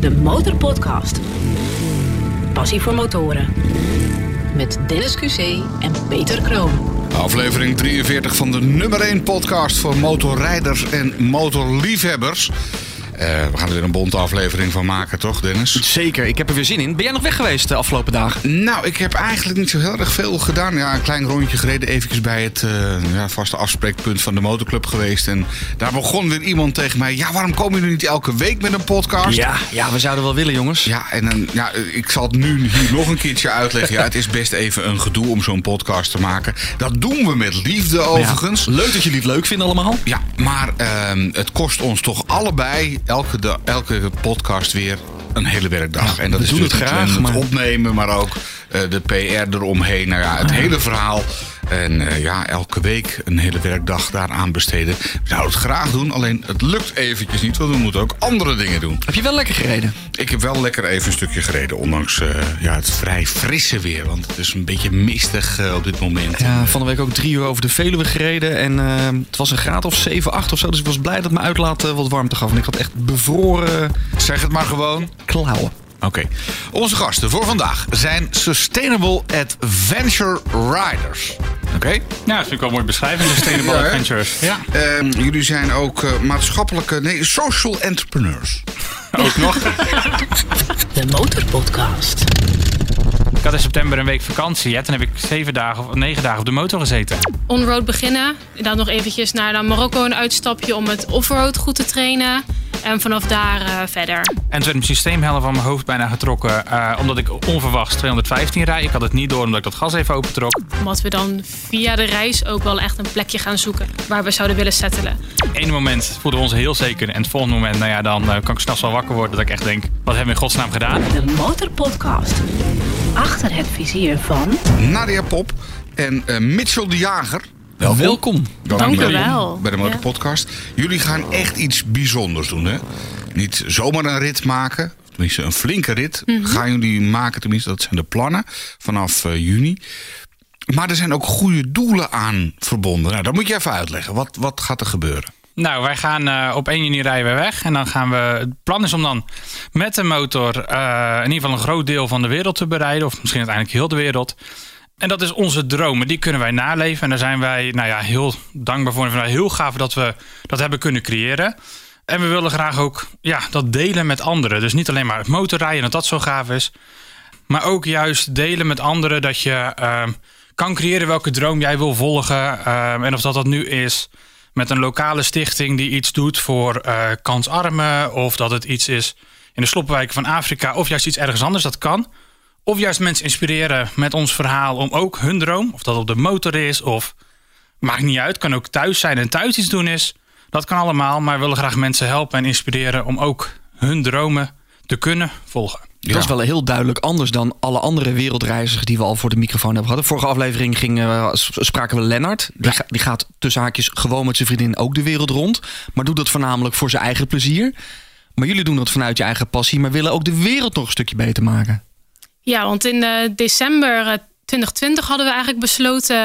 de Motorpodcast. Passie voor motoren. Met Dennis QC en Peter Kroon. Aflevering 43 van de nummer 1 podcast voor motorrijders en motorliefhebbers. Eh, we gaan er weer een bonte aflevering van maken, toch, Dennis? Zeker, ik heb er weer zin in. Ben jij nog weg geweest de afgelopen dagen? Nou, ik heb eigenlijk niet zo heel erg veel gedaan. Ja, een klein rondje gereden, eventjes bij het uh, ja, vaste afspreekpunt van de motorclub geweest. En daar begon weer iemand tegen mij. Ja, waarom komen jullie niet elke week met een podcast? Ja, ja we zouden wel willen, jongens. Ja, en dan, ja, ik zal het nu hier nog een keertje uitleggen. Ja, het is best even een gedoe om zo'n podcast te maken. Dat doen we met liefde, overigens. Ja, leuk dat jullie het leuk vinden allemaal. Ja, maar uh, het kost ons toch allebei elke, elke podcast weer een hele werkdag. Ja, en dat we is doen het graag, maar- het opnemen, maar ook de PR eromheen. Nou ja, het hele verhaal. En uh, ja, elke week een hele werkdag daaraan besteden. We zouden het graag doen, alleen het lukt eventjes niet, want we moeten ook andere dingen doen. Heb je wel lekker gereden? Ik heb wel lekker even een stukje gereden, ondanks uh, ja, het vrij frisse weer. Want het is een beetje mistig uh, op dit moment. Ja, van de week ook drie uur over de Veluwe gereden. En het was een graad of 7, 8 of zo. Dus ik was blij dat mijn uitlaat wat warmte gaf. En ik had echt bevroren... Zeg het maar gewoon. Klauwen. Oké. Okay. Onze gasten voor vandaag zijn Sustainable Adventure Riders. Oké? Okay? Ja, dat vind ik wel mooi beschrijving, Sustainable ja, Adventures. Ja. Uh, jullie zijn ook uh, maatschappelijke, nee, social entrepreneurs. ook nog. De Motorpodcast. Ik had in september een week vakantie. Ja, toen heb ik zeven dagen of negen dagen op de motor gezeten. On-road beginnen. Dan nog eventjes naar Marokko een uitstapje om het off-road goed te trainen. En vanaf daar uh, verder. En toen werd mijn systeemhelm van mijn hoofd bijna getrokken. Uh, omdat ik onverwachts 215 rijd. Ik had het niet door omdat ik dat gas even opentrok. Omdat we dan via de reis ook wel echt een plekje gaan zoeken. Waar we zouden willen settelen. Eén moment voelden we ons heel zeker. En het volgende moment, nou ja, dan uh, kan ik s'nachts wel wakker worden. Dat ik echt denk, wat hebben we in godsnaam gedaan? De Motorpodcast. Achter het vizier van... Nadia Pop en uh, Mitchell de Jager. Welkom. Welkom. Dank u wel. Bij de Motorpodcast. Jullie gaan echt iets bijzonders doen, hè? Niet zomaar een rit maken. Tenminste, een flinke rit. Mm -hmm. Gaan jullie maken, tenminste, dat zijn de plannen. Vanaf uh, juni. Maar er zijn ook goede doelen aan verbonden. Nou, dat moet je even uitleggen. Wat, wat gaat er gebeuren? Nou, wij gaan uh, op 1 juni rijden we weg. En dan gaan we. Het plan is om dan met de motor uh, in ieder geval een groot deel van de wereld te bereiden. Of misschien uiteindelijk heel de wereld. En dat is onze dromen. Die kunnen wij naleven. En daar zijn wij nou ja, heel dankbaar voor. En heel gaaf dat we dat hebben kunnen creëren. En we willen graag ook ja, dat delen met anderen. Dus niet alleen maar het motorrijden, dat dat zo gaaf is. Maar ook juist delen met anderen dat je uh, kan creëren welke droom jij wil volgen. Uh, en of dat dat nu is met een lokale stichting die iets doet voor uh, kansarmen. Of dat het iets is in de sloppenwijken van Afrika. Of juist iets ergens anders, dat kan. Of juist mensen inspireren met ons verhaal om ook hun droom, of dat op de motor is, of maakt niet uit, kan ook thuis zijn en thuis iets doen is. Dat kan allemaal, maar we willen graag mensen helpen en inspireren om ook hun dromen te kunnen volgen. Ja. Dat is wel heel duidelijk anders dan alle andere wereldreizigers die we al voor de microfoon hebben gehad. De vorige aflevering ging, uh, spraken we Lennart. Die, ja. die gaat tussen haakjes gewoon met zijn vriendin ook de wereld rond. Maar doet dat voornamelijk voor zijn eigen plezier. Maar jullie doen dat vanuit je eigen passie, maar willen ook de wereld nog een stukje beter maken. Ja, want in uh, december uh, 2020 hadden we eigenlijk besloten. Uh,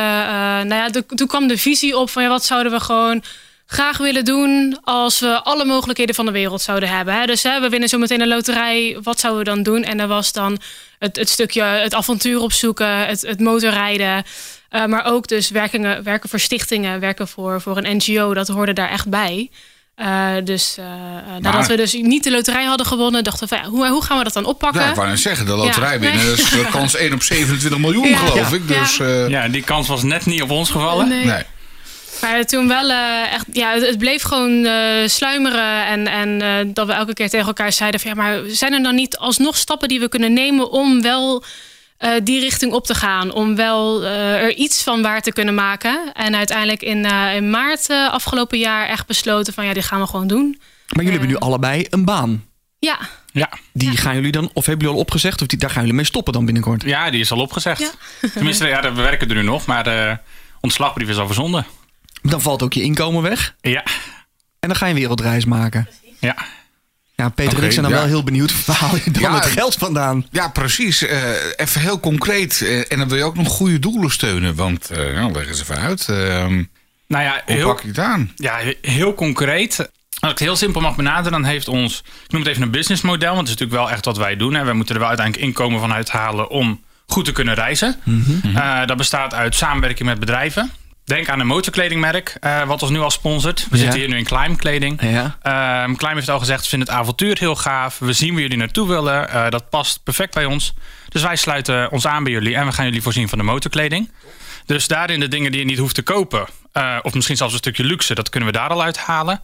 nou ja, toen kwam de visie op van ja, wat zouden we gewoon graag willen doen als we alle mogelijkheden van de wereld zouden hebben. Hè? Dus hè, we winnen zo meteen een loterij. Wat zouden we dan doen? En dat was dan het, het stukje het avontuur opzoeken, het, het motorrijden. Maar ook dus werken, werken voor stichtingen, werken voor, voor een NGO. Dat hoorde daar echt bij. Uh, dus uh, maar, nadat we dus niet de loterij hadden gewonnen, dachten we, ja, hoe, hoe gaan we dat dan oppakken? Ja, ik wou net zeggen, de loterij ja. is de kans 1 op 27 miljoen, ja. geloof ik. Dus, uh... Ja, die kans was net niet op ons gevallen. Nee. nee. Maar toen wel echt, ja, het, het bleef gewoon sluimeren. En, en dat we elke keer tegen elkaar zeiden: van ja, maar zijn er dan niet alsnog stappen die we kunnen nemen om wel uh, die richting op te gaan. Om wel uh, er iets van waar te kunnen maken. En uiteindelijk in, uh, in maart afgelopen jaar echt besloten van ja, dit gaan we gewoon doen. Maar jullie hebben nu allebei een baan. Ja. Ja. Die ja. gaan jullie dan, of hebben jullie al opgezegd? Of die, daar gaan jullie mee stoppen dan binnenkort? Ja, die is al opgezegd. Ja. Tenminste, ja, we werken er nu nog, maar de ontslagbrief is al verzonden. Dan valt ook je inkomen weg. Ja. En dan ga je een wereldreis maken. Ja. Ja, Peter okay, en ik zijn dan ja. wel heel benieuwd. Waar haal je dan ja, het geld vandaan? Ja, precies. Uh, even heel concreet. Uh, en dan wil je ook nog goede doelen steunen. Want, uh, nou, leg eens even uit. nou ja, hoe heel, pak je het aan? Ja, heel concreet. Als ik het heel simpel mag benaderen, dan heeft ons, ik noem het even een businessmodel, want het is natuurlijk wel echt wat wij doen. Hè. Wij moeten er wel uiteindelijk inkomen van uithalen om goed te kunnen reizen. Uh, dat bestaat uit samenwerking met bedrijven. Denk aan een motorkledingmerk, uh, wat ons nu al sponsort. We Ja. zitten hier nu in Climb kleding. Ja. Ehm Climb heeft al gezegd, we vinden het avontuur heel gaaf. We zien waar jullie naartoe willen. Eh, dat past perfect bij ons. Dus wij sluiten ons aan bij jullie en we gaan jullie voorzien van de motorkleding. Dus daarin de dingen die je niet hoeft te kopen. Eh, of misschien zelfs een stukje luxe, dat kunnen we daar al uithalen.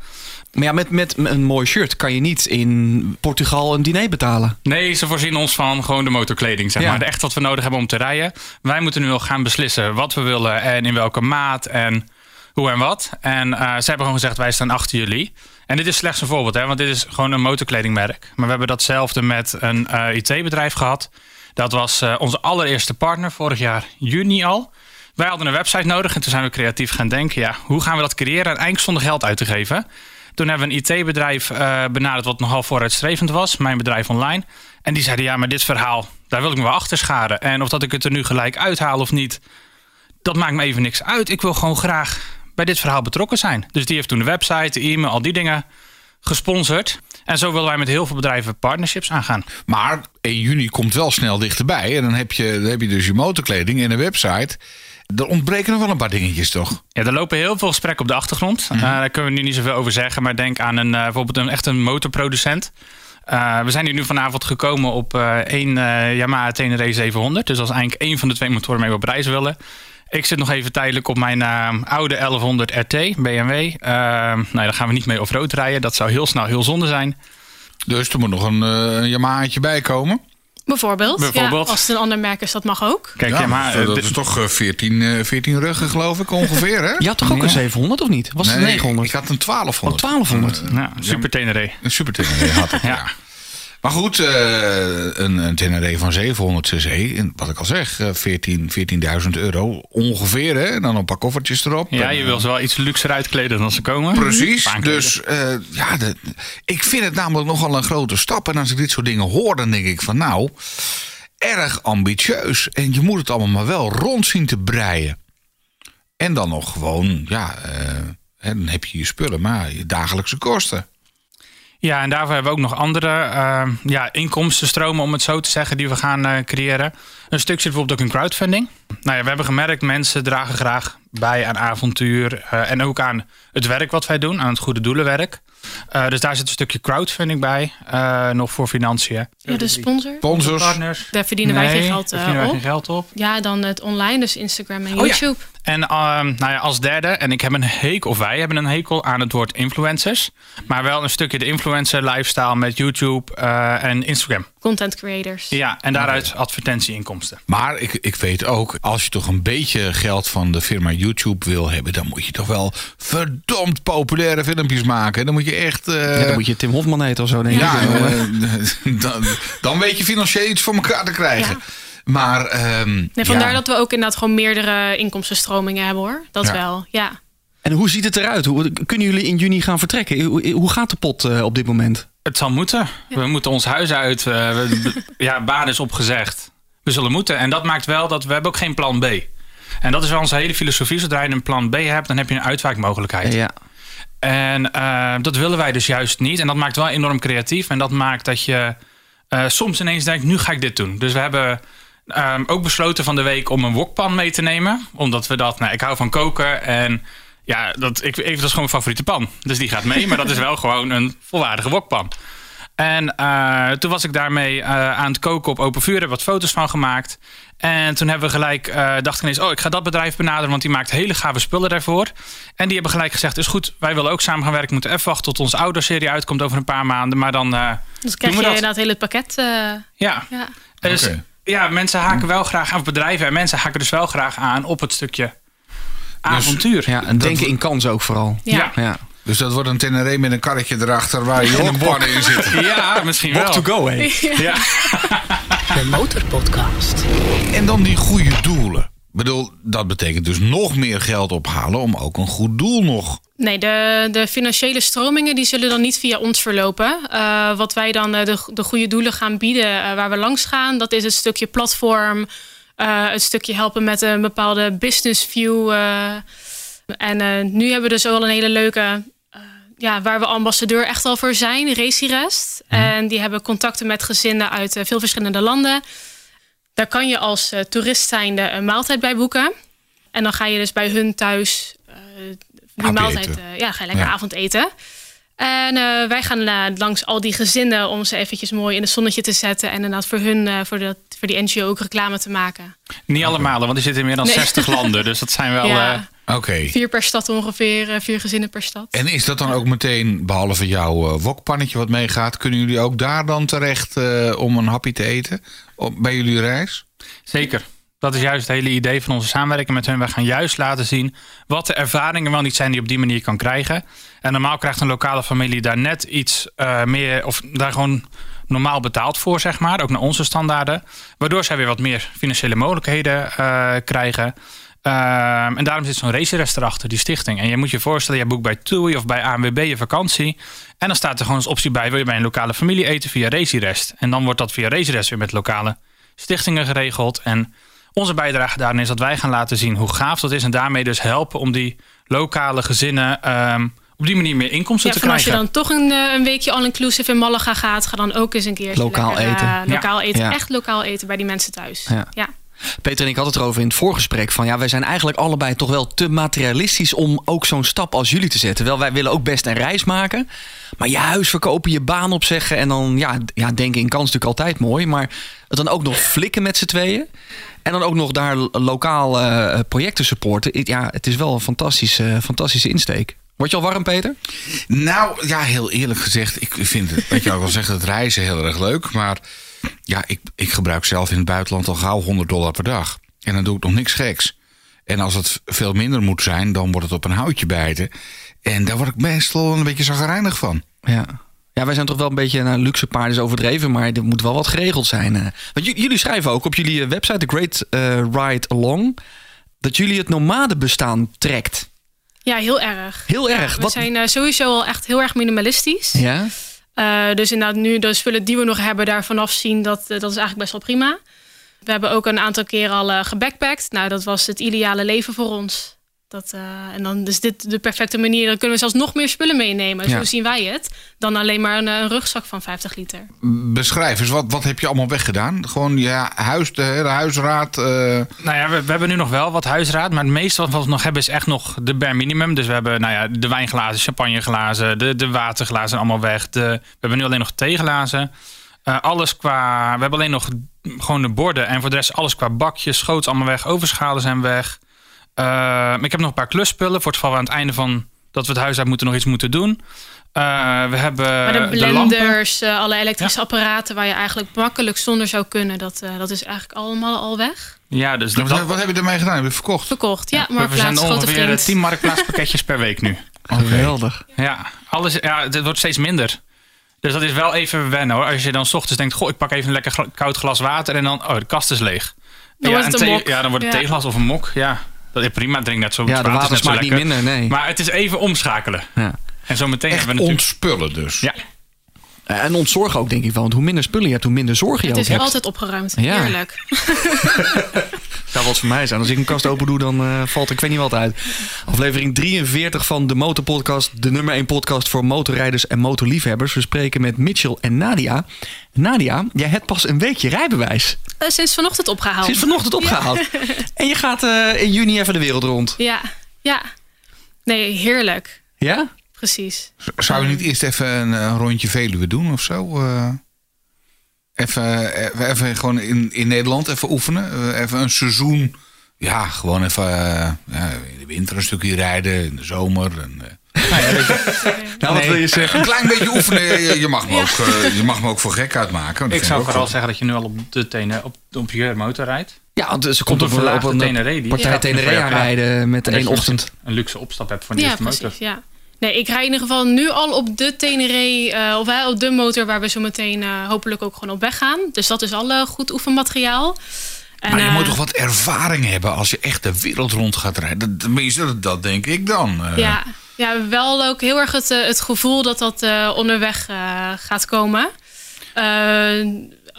Maar ja, met, met een mooi shirt kan je niet in Portugal een diner betalen. Nee, ze voorzien ons van gewoon de motorkleding, zeg Ja. maar. Echt wat we nodig hebben om te rijden. Wij moeten nu al gaan beslissen wat we willen en in welke maat en hoe en wat. En eh, ze hebben gewoon gezegd, wij staan achter jullie. En dit is slechts een voorbeeld, hè, want dit is gewoon een motorkledingmerk. Maar we hebben datzelfde met een eh, IT-bedrijf gehad. Dat was onze allereerste partner vorig jaar juni al. Wij hadden een website nodig en toen zijn we creatief gaan denken... ja, hoe gaan we dat creëren en eigenlijk zonder geld uit te geven... Toen hebben we een IT-bedrijf eh, benaderd wat nogal vooruitstrevend was. Mijn bedrijf online. En die zeiden, ja, maar dit verhaal, daar wil ik me wel achter scharen. En of dat ik het er nu gelijk uithaal of niet, dat maakt me even niks uit. Ik wil gewoon graag bij dit verhaal betrokken zijn. Dus die heeft toen de website, de e-mail, al die dingen gesponsord. En zo willen wij met heel veel bedrijven partnerships aangaan. Maar 1 juni komt wel snel dichterbij. En dan heb je, dan heb je dus je motorkleding en een website. Er ontbreken nog wel een paar dingetjes, toch? Ja, er lopen heel veel gesprekken op de achtergrond. Eh, daar kunnen we nu niet zoveel over zeggen. Maar denk aan een, eh, bijvoorbeeld een, echt een motorproducent. Eh, we zijn hier nu vanavond gekomen op eh één Yamaha Tenere 700. Dus dat is eigenlijk één van de twee motoren mee op reis willen. Ik zit nog even tijdelijk op mijn oude 1100 RT BMW. Nou, daar gaan we niet mee off-road rijden. Dat zou heel snel heel zonde zijn. Dus er moet nog een, een Yamahaatje bij komen. Bijvoorbeeld. Bijvoorbeeld. Ja, als het een ander merk is, dat mag ook. Kijk, Ja, dat, eh, dat dit- is toch eh, 14, eh, 14 ruggen, geloof ik, ongeveer, hè? Je had toch ook een 700 of niet? Was het Nee, 900? Ik had een Oh, 1200. 1200. ja, super Tenere. Een super Tenere had ik, ja. Maar goed, eh, een, een Tenere van 700 cc, wat ik al zeg, eh, 14 14.000 euro ongeveer, hè? En dan een paar koffertjes erop. Ja, je eh, wil ze wel iets luxer uitkleden dan ze komen. Precies. Dus eh, ja, de, ik vind het namelijk nogal een grote stap. En als ik dit soort dingen hoor, dan denk ik van nou, erg ambitieus. En je moet het allemaal maar wel rond zien te breien. En dan nog gewoon, ja, eh, dan heb je je spullen, maar je dagelijkse kosten. Ja, en daarvoor hebben we ook nog andere eh, ja, inkomstenstromen, om het zo te zeggen, die we gaan eh, creëren. Een stuk zit bijvoorbeeld ook in crowdfunding. Nou ja, we hebben gemerkt, mensen dragen graag bij aan avontuur eh, en ook aan het werk wat wij doen, aan het goede doelenwerk. Eh, dus daar zit een stukje crowdfunding bij, eh, nog voor financiën. Ja, de sponsor. Sponsors. Partners. Daar verdienen wij geen geld daar eh, verdienen wij op. geen geld op. Ja, dan het online, dus Instagram en Oh ja. YouTube. En ehm, nou ja, als derde, en ik heb een hekel, of wij hebben een hekel aan het woord influencers. Maar wel een stukje de influencer lifestyle met YouTube eh, en Instagram. Content creators. Ja, en daaruit advertentieinkomsten. Maar ik, ik weet ook, als je toch een beetje geld van de firma YouTube wil hebben, dan moet je toch wel verdomd populaire filmpjes maken. Dan moet je echt. eh, Ja, dan moet je Tim Hofman heten of zo, denk ik. Ja, eh, dan, dan weet je financieel iets voor elkaar te krijgen. Ja. Maar. ehm, Nee, vandaar ja. dat we ook inderdaad gewoon meerdere inkomstenstromingen hebben hoor. Dat Ja. wel, ja. En hoe ziet het eruit? Hoe, kunnen jullie in juni gaan vertrekken? Hoe, hoe gaat de pot eh, op dit moment? Het zal moeten. We moeten ons huis uit. eh, we- ja, baan is opgezegd. We zullen moeten. En dat maakt wel dat we hebben ook geen plan B. En dat is wel onze hele filosofie. Zodra je een plan B hebt, dan heb je een uitwijkmogelijkheid. Ja. En eh, dat willen wij dus juist niet. En dat maakt wel enorm creatief. En dat maakt dat je eh, soms ineens denkt, nu ga ik dit doen. Dus we hebben ehm, ook besloten van de week om een wokpan mee te nemen. Omdat we dat, nou, ik hou van koken en ja, dat, ik, even, dat is gewoon mijn favoriete pan. Dus die gaat mee, maar dat is wel gewoon een volwaardige wokpan. En eh, toen was ik daarmee eh, aan het koken op open vuur. Heb wat foto's van gemaakt. En toen hebben we gelijk, eh dacht ik ineens... oh, ik ga dat bedrijf benaderen, want die maakt hele gave spullen daarvoor. En die hebben gelijk gezegd, is goed, wij willen ook samen gaan werken. We moeten even wachten tot onze ouderserie uitkomt over een paar maanden. Maar dan eh, Dus krijg doen je we dat. inderdaad heel het pakket. eh, Ja, ja. dus ja, mensen haken wel graag aan, bedrijven en mensen haken dus wel graag aan op het stukje avontuur. Ja, en denken in kansen ook vooral. Ja. Ja. Dus dat wordt een Tenere met een karretje erachter waar je wokpannen in zitten. Ja, misschien wel. go, hé. Ja. De Motorpodcast. En dan die goede doelen. Ik bedoel, dat betekent dus nog meer geld ophalen om ook een goed doel nog. Nee, de, de financiële stromingen die zullen dan niet via ons verlopen. Eh, wat wij dan eh, de, de goede doelen gaan bieden eh, waar we langs gaan, dat is het stukje platform, eh, het stukje helpen met een bepaalde business view. eh. en eh, nu hebben we dus wel een hele leuke ja, waar we ambassadeur echt al voor zijn, Racyrest. En die hebben contacten met gezinnen uit veel verschillende landen. Daar kan je als toerist zijnde een maaltijd bij boeken. En dan ga je dus bij hun thuis die maaltijd, eten. ja, ga je lekker Ja. avondeten. En eh, wij gaan eh, langs al die gezinnen om ze eventjes mooi in het zonnetje te zetten. En inderdaad voor hun, eh, voor, de, voor die NGO ook reclame te maken. Niet allemaal, want die zitten in meer dan Nee. 60 landen. Dus dat zijn wel... ja, eh, Oké. vier per stad ongeveer, vier gezinnen per stad. En is dat dan ook meteen, behalve jouw wokpannetje wat meegaat, kunnen jullie ook daar dan terecht om een hapje te eten op, bij jullie reis? Zeker. Dat is juist het hele idee van onze samenwerking met hun. Wij gaan juist laten zien wat de ervaringen wel niet zijn die je op die manier kan krijgen. En normaal krijgt een lokale familie daar net iets eh, meer, of daar gewoon normaal betaald voor, zeg maar. Ook naar onze standaarden. Waardoor zij weer wat meer financiële mogelijkheden eh, krijgen. Ehm, en daarom zit zo'n racerest erachter, die stichting. En je moet je voorstellen, je boekt bij TUI of bij ANWB je vakantie. En dan staat er gewoon als optie bij, wil je bij een lokale familie eten via Racyrest. En dan wordt dat via Racyrest weer met lokale stichtingen geregeld. En onze bijdrage daarin is dat wij gaan laten zien hoe gaaf dat is. En daarmee dus helpen om die lokale gezinnen ehm, op die manier meer inkomsten Ja, te van als je krijgen. dan toch een, eh, een weekje all-inclusive in Malaga gaat, ga dan ook eens een keer Lokaal eten. lokaal eten. Ja. Echt lokaal eten bij die mensen thuis. Ja. Peter en ik hadden het erover in het voorgesprek. Van ja, wij zijn eigenlijk allebei toch wel te materialistisch om ook zo'n stap als jullie te zetten. Wel, wij willen ook best een reis maken. Maar je huis verkopen, je baan opzeggen. En dan, ja, ja denken in kans natuurlijk altijd mooi. Maar dan ook nog flikken met z'n tweeën. En dan ook nog daar lo- lokaal eh, projecten supporten. Ja, het is wel een fantastische, fantastische insteek. Word je al warm, Peter? Nou, ja, heel eerlijk gezegd, ik vind het, weet je, al zeggen, het reizen heel erg leuk. Maar ja, ik, ik gebruik zelf in het buitenland al gauw 100 dollar per dag. En dan doe ik nog niks geks. En als het veel minder moet zijn, dan wordt het op een houtje bijten. En daar word ik meestal een beetje zagrijnig van. Ja. Ja, wij zijn toch wel een beetje naar luxe paarden is overdreven, maar er moet wel wat geregeld zijn. eh. Want jullie schrijven ook op jullie eh, website, The Great eh, Ride Along, dat jullie het nomadenbestaan trekt. Ja, heel erg. Heel Ja, erg. We Wat- zijn sowieso al echt heel erg minimalistisch. Ja? Eh, dus inderdaad, nu de spullen die we nog hebben, daarvan afzien, dat, eh, dat is eigenlijk best wel prima. We hebben ook een aantal keer al eh gebackpackt. Nou, dat was het ideale leven voor ons. Dat, eh, en dan is dit de perfecte manier. Dan kunnen we zelfs nog meer spullen meenemen. Ja. Zo zien wij het. Dan alleen maar een, eh, een rugzak van 50 liter. Beschrijf eens, wat, wat heb je allemaal weggedaan? Gewoon ja, huis, de hele huisraad. eh, Nou ja, we, we hebben nu nog wel wat huisraad. Maar het meeste wat we nog hebben is echt nog de bare minimum. Dus we hebben nou ja, de wijnglazen, champagneglazen, de, de waterglazen allemaal weg. De, we hebben nu alleen nog theeglazen. Eh, alles qua... We hebben alleen nog gewoon de borden. En voor de rest alles qua bakjes, schoots allemaal weg. Overschalen zijn weg. Eh, maar ik heb nog een paar klusspullen. Voor het geval we aan het einde van dat we het huis uit moeten nog iets moeten doen. Eh, we hebben maar de blenders, eh, alle elektrische apparaten... waar je eigenlijk makkelijk zonder zou kunnen... dat, eh, dat is eigenlijk allemaal al weg. Ja, dus wat, dat, wat heb je ermee gedaan? Heb je verkocht? Verkocht, ja. we maar zijn ongeveer vriend. 10 marktplaatspakketjes per week nu. Geweldig. Ja, alles, ja, het wordt steeds minder. Dus dat is wel even wennen hoor. Als je dan 's ochtends denkt, goh, ik pak even een lekker koud glas water en dan, oh, de kast is leeg. Dan ja, wordt het een thee- mok. Ja, dan wordt het Ja. theeglas of een mok. Ja, dat is prima. Drink net zo. Ja, de water smaakt niet lekker. minder, nee. Maar het is even omschakelen. Ja. En zo meteen Echt hebben we natuurlijk... ontspullen dus. Ja, En ontzorgen ook, denk ik wel. Want hoe minder spullen je hebt, hoe minder zorgen je Het ook is hebt. altijd opgeruimd. Ja. Heerlijk. zou wat voor mij zijn. Als ik een kast open doe, dan eh, valt er ik weet niet wat uit. Aflevering 43 van de Motorpodcast. De nummer 1 podcast voor motorrijders en motorliefhebbers. We spreken met Mitchell en Nadia. Nadia, jij hebt pas een weekje rijbewijs. Eh, sinds vanochtend opgehaald. Sinds vanochtend opgehaald. En je gaat eh, in juni even de wereld rond. Ja, ja. Nee, heerlijk. Ja? Precies. Zou je niet eerst even een, een rondje Veluwe doen of zo? eh? even, even, even gewoon in, in Nederland even oefenen. Eh, even een seizoen. Ja, gewoon even eh, ja, in de winter een stukje rijden. In de zomer. En, eh, Nou, wat wil je zeggen? een klein beetje oefenen. Je, je mag, me ook, eh, je mag me ook voor gek uitmaken. ik zou vooral goed. zeggen dat je nu al op de tenen, op, op je motor rijdt. Ja, want ze komt Op op, een Tenere. partij Tenere aanrijden met één je ochtend. Een luxe opstap hebt voor de Ja, eerste precies. motor. Ja. Nee, ik rij in ieder geval nu al op de Tenere, eh, of eh, op de motor waar we zo meteen eh, hopelijk ook gewoon op weg gaan. Dus dat is al goed oefenmateriaal. En, Maar je moet toch wat ervaring hebben als je echt de wereld rond gaat rijden. Dat- Tenminste, dat, dat denk ik dan. Ja, ja, wel ook heel erg het, het gevoel dat dat onderweg gaat komen.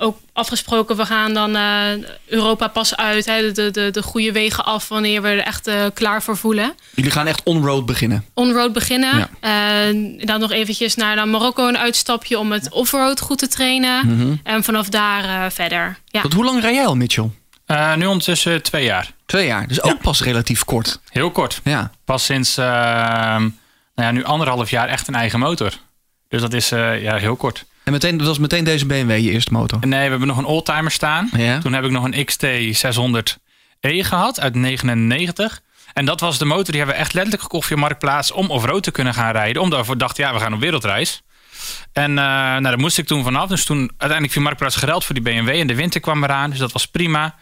Eh, ook afgesproken, we gaan dan uh, Europa pas uit. Hè, de, de, de goede wegen af wanneer we er echt uh, klaar voor voelen. Jullie gaan echt on-road beginnen? On-road beginnen. Ja. Uh, dan nog eventjes naar, naar Marokko een uitstapje om het off-road goed te trainen. Mm -hmm. En vanaf daar verder. Ja. Tot hoe lang rij jij al, Mitchell? nu ondertussen twee jaar. Twee jaar, dus ook pas relatief kort. Heel kort. Ja. Pas sinds ehm, nou ja, nu anderhalf jaar echt een eigen motor. Dus dat is ja, heel kort. En meteen, dat was meteen deze BMW je eerste motor? Nee, we hebben nog een oldtimer staan. Ja. Toen heb ik nog een XT 600E gehad uit 99. En dat was de motor die hebben we echt letterlijk gekocht via Marktplaats... om off-road te kunnen gaan rijden. Omdat we dachten, ja, we gaan op wereldreis. En uh, nou, daar moest ik toen vanaf. Dus toen uiteindelijk via Marktplaats gereld voor die BMW. En de winter kwam eraan, dus dat was prima.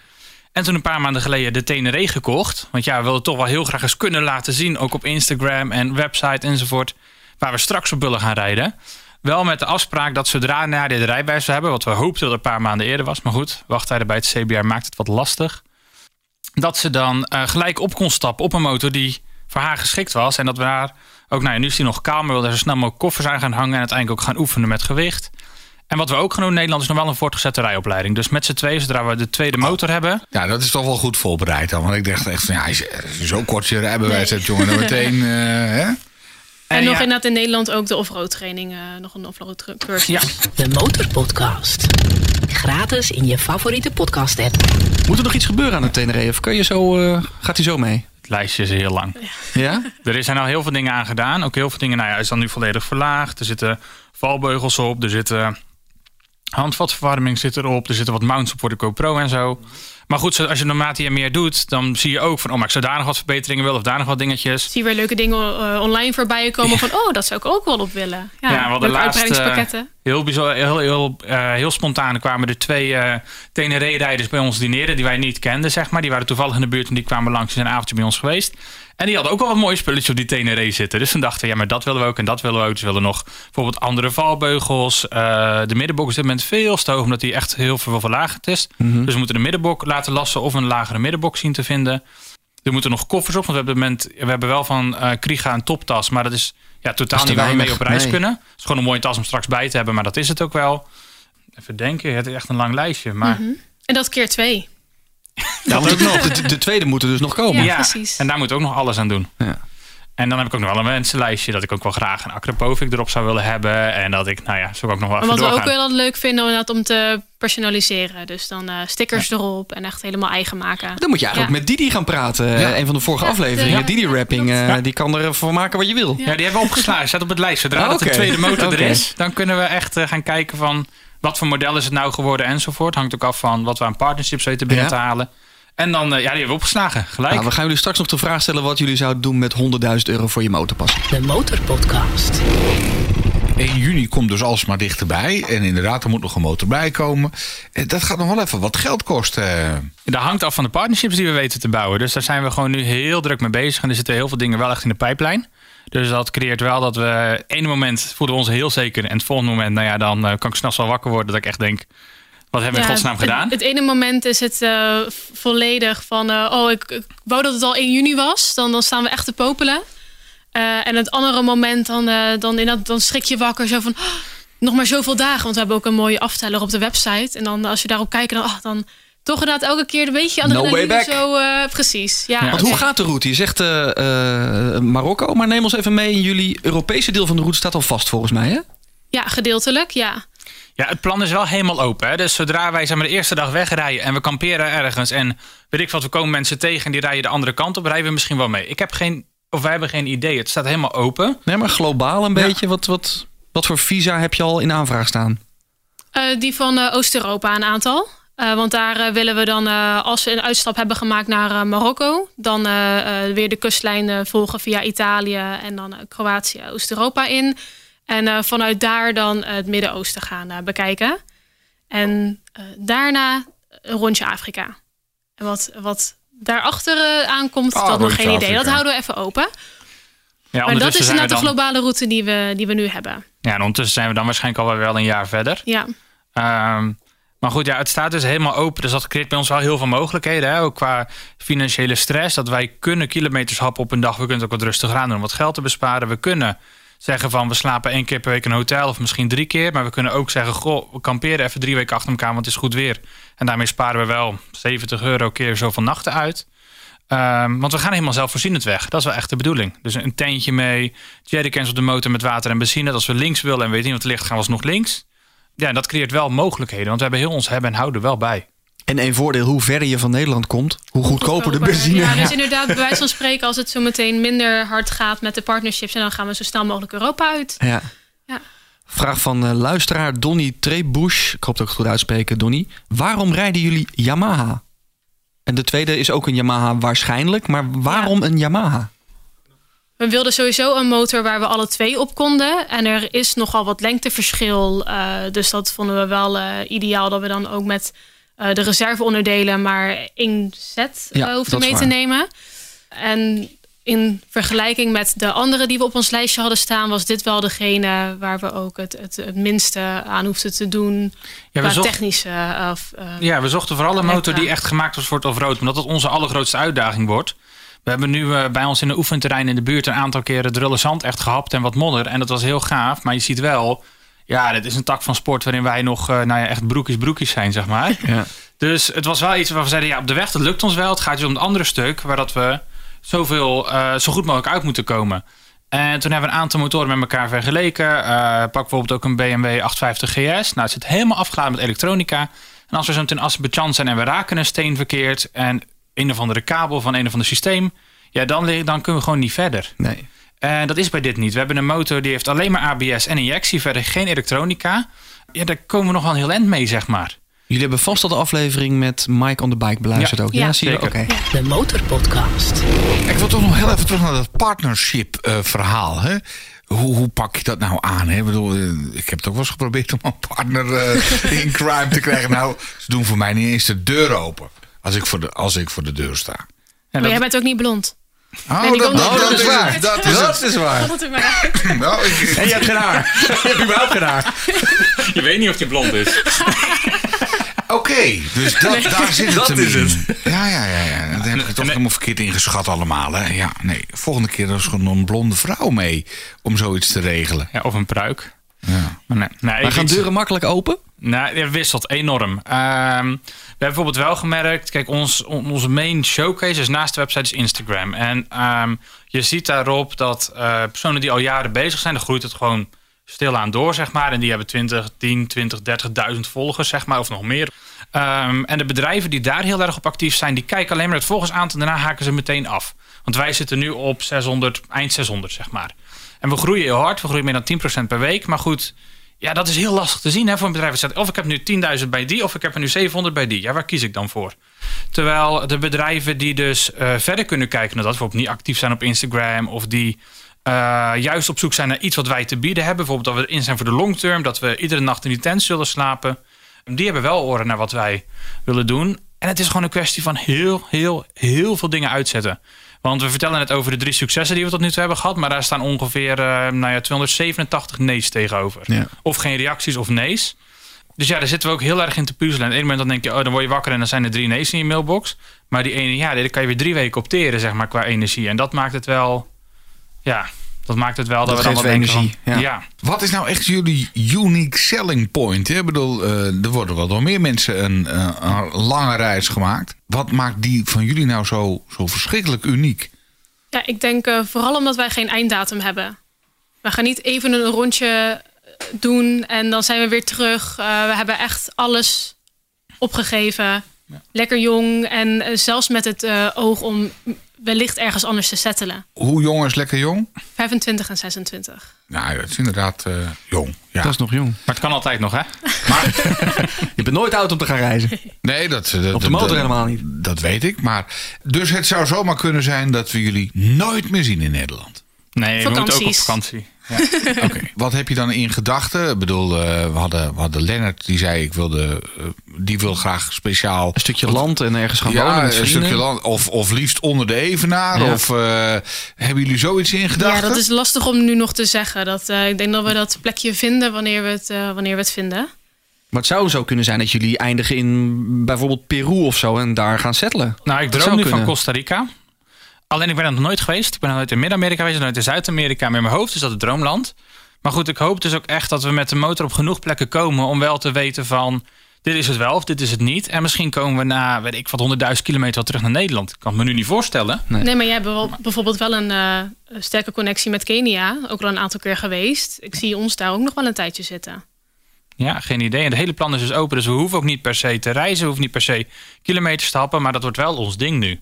En toen een paar maanden geleden de Tenere gekocht. Want ja, we wilden toch wel heel graag eens kunnen laten zien... ook op Instagram en website enzovoort... waar we straks op willen gaan rijden. Wel met de afspraak dat zodra na de rijbewijs hebben, wat we hoopten dat een paar maanden eerder was, maar goed, wachttijden bij het CBR maakt het wat lastig. Dat ze dan uh, gelijk op kon stappen op een motor die voor haar geschikt was. En dat we daar ook, nou ja, nu is die nog kaal, maar wilden zo snel mogelijk koffers aan gaan hangen en uiteindelijk ook gaan oefenen met gewicht. En wat we ook gaan doen in Nederland is nog wel een voortgezette rijopleiding. Dus met z'n twee, zodra we de tweede motor hebben. Ja, dat is toch wel goed voorbereid dan. Want ik dacht echt van ja, als je zo kort je rijbewijs nee. hebt, jongen, dan meteen. Uh, En, nog inderdaad in Nederland ook de offroad training. Uh, nog een offroad cursus. Ja. De Motorpodcast. Gratis in je favoriete podcast app. Moet er nog iets gebeuren aan het Tenerife? Of kan je zo, uh, gaat hij zo mee? Het lijstje is heel lang. Ja? Er zijn al heel veel dingen aan gedaan. Ook heel veel dingen, nou ja, is dan nu volledig verlaagd. Er zitten valbeugels op. Er zitten handvatverwarming zit erop. Er zitten wat mounts op voor de GoPro en zo. Maar goed, als je naarmate je meer doet, dan zie je ook van... oh, maar ik zou daar nog wat verbeteringen willen of daar nog wat dingetjes. Zie je weer leuke dingen uh, online voorbij komen van... oh, dat zou ik ook wel op willen. Ja, ja wel de laatste, heel, bijzonder, heel, heel, uh, heel spontaan kwamen er twee uh, Tenere-rijders bij ons dineren... die wij niet kenden, zeg maar. Die waren toevallig in de buurt en die kwamen langs in een avondje bij ons geweest. En die hadden ook wel wat mooie spulletjes op die Tenere zitten. Dus toen dachten we, ja, maar dat willen we ook en dat willen we ook. Dus we willen nog bijvoorbeeld andere valbeugels. Uh, de middenbok is op dit moment veel te hoog, omdat die echt heel veel verlagend is. Mm Dus we moeten de middenbok laten lassen of een lagere middenbok zien te vinden. Er moeten nog koffers op, want we hebben, moment, we hebben wel van uh, Kriga een toptas. Maar dat is ja, totaal niet waar we mee op reis kunnen. Het is gewoon een mooie tas om straks bij te hebben, maar dat is het ook wel. Even denken, het is echt een lang lijstje. Maar... Mm -hmm. En dat keer twee. Ja, dat ook nog. De, de, tweede moet er dus nog komen. Ja, precies. En daar moet ook nog alles aan doen. Ja. En dan heb ik ook nog wel een wensenlijstje dat ik ook wel graag een Akrapovic erop zou willen hebben. En dat ik, nou ja, zo ook nog wel maar Wat we ook wel leuk vinden om te personaliseren. Dus dan uh, stickers erop en echt helemaal eigen maken. Dan moet je eigenlijk ook met Didi gaan praten. Ja. Een van de vorige afleveringen. Didi-rapping, uh, die kan er van maken wat je wil. Ja, die hebben we opgeslagen. Zet op het lijst. Zodra oh, de tweede motor okay. er is, dan kunnen we echt uh, gaan kijken van... wat voor model is het nou geworden enzovoort. Hangt ook af van wat we aan partnerships weten binnen te halen. En dan, uh, ja, die hebben we opgeslagen, gelijk. Nou, we gaan jullie straks nog de vraag stellen wat jullie zouden doen met 100.000 euro voor je motorpas. De Motorpodcast. 1 juni komt dus alsmaar dichterbij. En inderdaad, er moet nog een motor bij komen. Dat gaat nog wel even wat geld kosten. Dat hangt af van de partnerships die we weten te bouwen. Dus daar zijn we gewoon nu heel druk mee bezig. En er zitten heel veel dingen wel echt in de pijplijn. Dus dat creëert wel dat we... ene moment voelen we ons heel zeker. En het volgende moment, nou ja, dan uh, kan ik snel wel wakker worden. Dat ik echt denk... Wat hebben we in godsnaam gedaan? Het, het, ene moment is het uh, volledig van... Uh, oh, ik, ik, wou dat het al 1 juni was. Dan, dan staan we echt te popelen. Uh, en het andere moment, dan, dan, dan schrik je wakker. Zo van, oh, nog maar zoveel dagen. Want we hebben ook een mooie afteller op de website. En dan als je daarop kijkt, dan, oh, dan toch inderdaad elke keer een beetje aan no. Zo, precies, ja. ja. Want hoe gaat de route? Je zegt Marokko, maar neem ons even mee. In jullie Europese deel van de route staat al vast volgens mij, hè? Ja, gedeeltelijk, ja. Ja, het plan is wel helemaal open. Hè? Dus zodra wij zeg maar, de eerste dag wegrijden en we kamperen ergens... en weet ik wat, we komen mensen tegen en die rijden de andere kant op... rijden we misschien wel mee. Ik heb geen, of wij hebben geen idee. Het staat helemaal open. Nee, maar globaal een beetje. Wat, wat, wat voor visa heb je al in aanvraag staan? Uh, die van uh, Oost-Europa een aantal. Uh, want daar willen we dan, als we een uitstap hebben gemaakt naar Marokko... dan weer de kustlijn volgen via Italië en dan Kroatië, Oost-Europa in... En vanuit daar dan het Midden-Oosten gaan bekijken. En daarna een rondje Afrika. En wat, wat daarachter aankomt, oh, dat nog geen idee. Dat houden we even open. Ja, maar dat is nou de globale route die we, die we nu hebben. Ja, en ondertussen zijn we dan waarschijnlijk al wel een jaar verder. Ja. Um, maar goed, ja, het staat dus helemaal open. Dus dat creëert bij ons wel heel veel mogelijkheden. Hè? Ook qua financiële stress. Dat wij kunnen kilometers happen op een dag. We kunnen het ook wat rustiger aan doen om wat geld te besparen. We kunnen zeggen van we slapen één keer per week in een hotel of misschien drie keer. Maar we kunnen ook zeggen, goh, we kamperen even drie weken achter elkaar, want het is goed weer. En daarmee sparen we wel 70 euro keer zoveel nachten uit. Ehm, want we gaan helemaal zelfvoorzienend weg. Dat is wel echt de bedoeling. Dus een tentje mee, jerrycans op de motor met water en benzine. Als we links willen en weten niet wat er ligt, gaan we alsnog links. Ja, en dat creëert wel mogelijkheden. Want we hebben heel ons hebben en houden wel bij. En een voordeel, hoe verder je van Nederland komt, hoe goedkoper de benzine. Ja, dus inderdaad, bij wijze van spreken, als het zo meteen minder hard gaat met de partnerships, en dan gaan we zo snel mogelijk Europa uit. Ja. Ja. Vraag van eh, luisteraar Donny Trebush. Ik hoop dat ik het goed uitspreken, Donny. Waarom rijden jullie Yamaha? En de tweede is ook een Yamaha waarschijnlijk, maar waarom een Yamaha? We wilden sowieso een motor waar we alle twee op konden. En er is nogal wat lengteverschil. eh, dus dat vonden we wel eh, ideaal dat we dan ook met eh, de reserveonderdelen maar één set Ja, hoefden mee te nemen. En in vergelijking met de andere die we op ons lijstje hadden staan, was dit wel degene waar we ook het, het, het minste aan hoefden te doen. Ja, we, zocht- technische. of, ja, we zochten vooral een motor die echt gemaakt was voor het off-road. Omdat dat onze allergrootste uitdaging wordt. We hebben nu eh, bij ons in een oefenterrein in de buurt een aantal keren drullen zand echt gehapt en wat modder. En dat was heel gaaf. Maar je ziet wel, ja, dit is een tak van sport waarin wij nog, eh, nou ja, echt broekjes broekjes zijn, zeg maar. Ja. Dus het was wel iets waarvan we zeiden, ja, op de weg, dat lukt ons wel. Het gaat dus om het andere stuk, waar dat we zoveel, eh, zo goed mogelijk uit moeten komen. En toen hebben we een aantal motoren met elkaar vergeleken. Pak bijvoorbeeld ook een BMW 850 GS. Nou, het zit helemaal afgeladen met elektronica. En als we zo in Azerbeidzjan zijn en we raken een steen verkeerd... en een of andere kabel van een of ander systeem... ja, dan, dan kunnen we gewoon niet verder. Nee. En dat is bij dit niet. We hebben een motor die heeft alleen maar ABS en injectie, verder geen elektronica. Ja, daar komen we nog wel een heel eind mee, zeg maar. Jullie hebben vast al de aflevering met Mike on the Bike beluisterd Ja. ook. Ja, Ja, zie je? zeker. Oké. De Motorpodcast. Ik wil toch nog heel even terug naar dat partnership eh, verhaal. Hè? Hoe, hoe pak je dat nou aan? Hè? Ik, bedoel, eh, ik heb het ook wel eens geprobeerd om een partner eh, in crime te krijgen. Nou, ze doen voor mij niet eens de deur open. Als ik voor de, als ik voor de deur sta. Ja, maar dat- jij bent ook niet blond. Oh, Nee, dat, Oh, dat dat is waar. Dat is waar. Dat is maar. Nou, ik- En je hebt geen haar. je hebt überhaupt geen haar. Je weet niet of die blond is. Oké, dus dat, daar zit het Dat hem is in. het. Ja, ja, ja, ja. Dat heb ik toch helemaal verkeerd ingeschat allemaal. Hè? Ja, nee. Volgende keer is gewoon een blonde vrouw mee om zoiets te regelen. Ja, of een pruik. Ja. Maar nee, nee, Maar gaan deuren makkelijk open? Nou, het wisselt enorm. Ehm, we hebben bijvoorbeeld wel gemerkt, kijk, ons, on- onze main showcase is naast de website is Instagram. En ehm, je ziet daarop dat eh, personen die al jaren bezig zijn, dan groeit het gewoon stilaan door, zeg maar. En die hebben 20, 10, 20, 30.000 volgers, zeg maar, of nog meer. Ehm, en de bedrijven die daar heel erg op actief zijn, die kijken alleen maar het volgersaantal en daarna haken ze meteen af. Want wij zitten nu op 600, eind 600, zeg maar. En we groeien heel hard, we groeien meer dan 10% per week. Maar goed, ja, dat is heel lastig te zien hè, voor een bedrijf. Of ik heb nu 10.000 bij die, of ik heb er nu 700 bij die. Ja, waar kies ik dan voor? Terwijl de bedrijven die dus eh, verder kunnen kijken naar dat, bijvoorbeeld niet actief zijn op Instagram, of die eh, juist op zoek zijn naar iets wat wij te bieden hebben, bijvoorbeeld dat we erin zijn voor de long term, dat we iedere nacht in die tent zullen slapen, die hebben wel oren naar wat wij willen doen. En het is gewoon een kwestie van heel, heel, heel veel dingen uitzetten. Want we vertellen net over de drie successen die we tot nu toe hebben gehad. Maar daar staan ongeveer eh, nou ja, 287 nee's tegenover. Ja. Of geen reacties of nee's. Dus ja, daar zitten we ook heel erg in te puzzelen. En op een moment dan denk je, oh, dan word je wakker en dan zijn er drie nee's in je mailbox. Maar die ene, ja, daar kan je weer drie weken opteren, zeg maar, qua energie. En dat maakt het wel, ja, dat maakt het wel dat, Dat we dan van, energie, ja. Wat is nou echt jullie unique selling point? Hè? Ik bedoel, eh, er worden wel door meer mensen een, eh, een lange reis gemaakt. Wat maakt die van jullie nou zo, zo verschrikkelijk uniek? Ja, ik denk eh, vooral omdat wij geen einddatum hebben. We gaan niet even een rondje doen en dan zijn we weer terug. Eh, we hebben echt alles opgegeven. Lekker jong en zelfs met het oog om wellicht ergens anders te settelen. Hoe jong is lekker jong? 25 en 26. Nou, dat is inderdaad eh, jong. Ja. Dat is nog jong. Maar het kan altijd nog, hè? Je bent nooit oud om te gaan reizen. Nee, dat, dat, Op de motor helemaal niet. Dat weet ik. Maar, dus het zou zomaar kunnen zijn dat we jullie nooit meer zien in Nederland. Nee, we moeten ook op vakantie. Ja. Oké, wat heb je dan in gedachten? Ik bedoel, eh, we, hadden, we hadden Lennart, die zei, ik wilde, eh, die wil graag speciaal... Een stukje land en ergens gaan wonen met een stukje land. Of, of liefst onder de Evenaar. Ja. Of eh, hebben jullie zoiets in gedachten? Ja, dat is lastig om nu nog te zeggen. Dat, eh, ik denk dat we dat plekje vinden wanneer we het, eh, wanneer we het vinden. Maar het zou zo kunnen zijn dat jullie eindigen in bijvoorbeeld Peru of zo en daar gaan settelen. Nou, ik droom nu van. Costa Rica. Alleen ik ben er nog nooit geweest. Ik ben nog nooit in Midden-Amerika geweest, nooit in Zuid-Amerika. Met mijn hoofd is dat het droomland. Maar goed, ik hoop dus ook echt dat we met de motor op genoeg plekken komen om wel te weten van dit is het wel of dit is het niet. En misschien komen we na, weet ik wat, 100.000 kilometer wel terug naar Nederland. Ik kan het me nu niet voorstellen. Nee, maar jij hebt wel- bijvoorbeeld wel een eh, sterke connectie met Kenia. Ook al een aantal keer geweest. Ik zie ons daar ook nog wel een tijdje zitten. Ja, geen idee. En het hele plan is dus open. Dus we hoeven ook niet per se te reizen. We hoeven niet per se kilometers te happen. Maar dat wordt wel ons ding nu.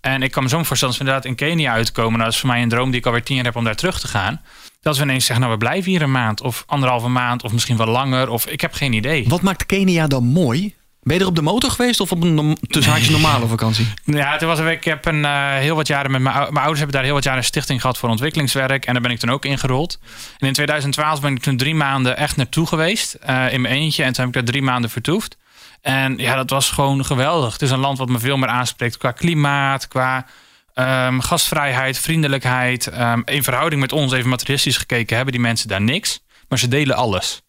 En ik kan me zo voorstellen als we inderdaad in Kenia uitkomen. Nou, dat is voor mij een droom die ik alweer tien jaar heb om daar terug te gaan. Dat we ineens zeggen, nou we blijven hier een maand. Of anderhalve maand. Of misschien wel langer. Of ik heb geen idee. Wat maakt Kenia dan mooi? Ben je er op de motor geweest of op een norm- tussen haakjes normale vakantie? Ja, toen was ik heb een, eh, heel wat jaren met mijn, mijn ouders hebben daar heel wat jaren een stichting gehad voor ontwikkelingswerk. En daar ben ik toen ook ingerold. En in 2012 ben ik toen drie maanden echt naartoe geweest. eh, in mijn eentje. En toen heb ik daar drie maanden vertoefd. En ja, dat was gewoon geweldig. Het is een land wat me veel meer aanspreekt qua klimaat, qua ehm, gastvrijheid, vriendelijkheid. Ehm, in verhouding met ons, even materialistisch gekeken, hebben die mensen daar niks. Maar ze delen alles.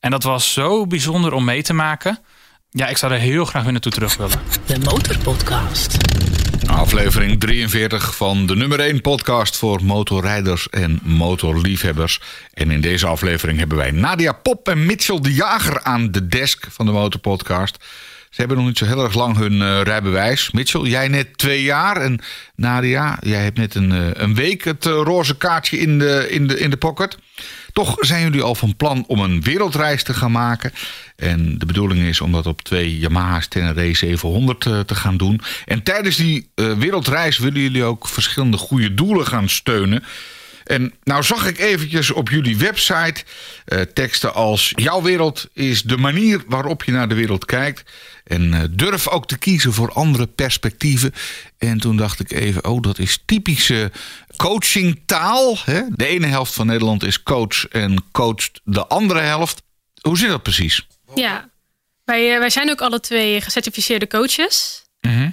En dat was zo bijzonder om mee te maken. Ja, ik zou er heel graag weer naartoe terug willen. De Motorpodcast. Aflevering 43 van de nummer 1 podcast voor motorrijders en motorliefhebbers. En in deze aflevering hebben wij Nadia Pop en Mitchell de Jager aan de desk van de Motorpodcast. Ze hebben nog niet zo heel erg lang hun eh, rijbewijs. Mitchell, jij net twee jaar. En Nadia, jij hebt net een, eh, een week het eh, roze kaartje in de, in, de, in de pocket. Toch zijn jullie al van plan om een wereldreis te gaan maken. En de bedoeling is om dat op twee Yamaha's Tenere 700 eh, te gaan doen. En tijdens die eh, wereldreis willen jullie ook verschillende goede doelen gaan steunen. En nou zag ik eventjes op jullie website eh, teksten als... Jouw wereld is de manier waarop je naar de wereld kijkt. En eh, durf ook te kiezen voor andere perspectieven. En toen dacht ik even, oh dat is typische coachingtaal. Hè? De ene helft van Nederland is coach en coacht de andere helft. Hoe zit dat precies? Ja, wij, eh, wij zijn ook alle twee gecertificeerde coaches.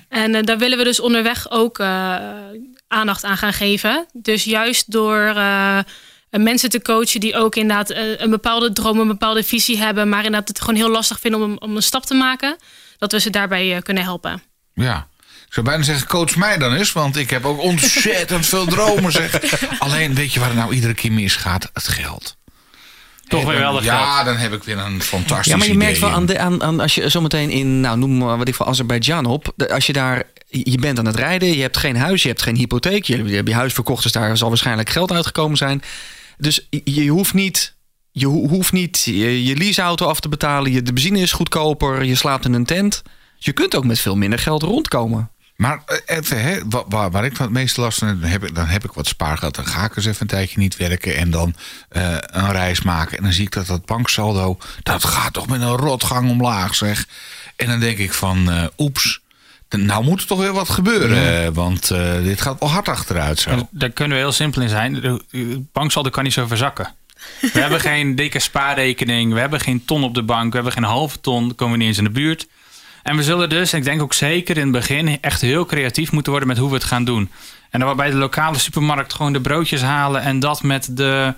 En eh, daar willen we dus onderweg ook aandacht aan gaan geven. Dus juist door eh, mensen te coachen die ook inderdaad eh, een bepaalde droom, een bepaalde visie hebben, maar inderdaad het gewoon heel lastig vinden om, om een stap te maken, dat we ze daarbij eh, kunnen helpen. Ja. Ik zou bijna zeggen, coach mij dan eens. Want ik heb ook ontzettend veel dromen, zeg. Alleen, weet je waar het nou iedere keer misgaat? Het geld. Toch weer wel Ja, geld. dan heb ik weer een fantastisch Ja, maar je merkt wel aan, de, aan, aan als je zometeen in, nou noem maar wat ik van Azerbeidzjan op. de- Als je daar, je bent aan het rijden, je hebt geen huis, je hebt geen hypotheek. Je, je hebt je huis verkocht, dus daar zal waarschijnlijk geld uitgekomen zijn. Dus je, je hoeft niet, je ho- hoeft niet je, je leaseauto af te betalen. Je, de benzine is goedkoper, je slaapt in een tent. Je kunt ook met veel minder geld rondkomen. Maar eh, even, hè, wa- waar, waar ik van het meeste last van heb, dan heb ik, dan heb ik wat spaargeld. Dan ga ik eens even een tijdje niet werken en dan eh, een reis maken. En dan zie ik dat dat banksaldo, dat gaat toch met een rotgang omlaag, zeg. En dan denk ik van, eh, oeps, nou moet er toch weer wat gebeuren. Want dit gaat wel hard achteruit zo. En Daar kunnen we heel simpel in zijn. De banksaldo kan niet zo verzakken. We hebben geen dikke spaarrekening. We hebben geen ton op de bank. We hebben geen halve ton. Komen we niet eens in de buurt. En we zullen dus, en ik denk ook zeker in het begin, echt heel creatief moeten worden met hoe we het gaan doen. En dan bij de lokale supermarkt gewoon de broodjes halen en dat met de,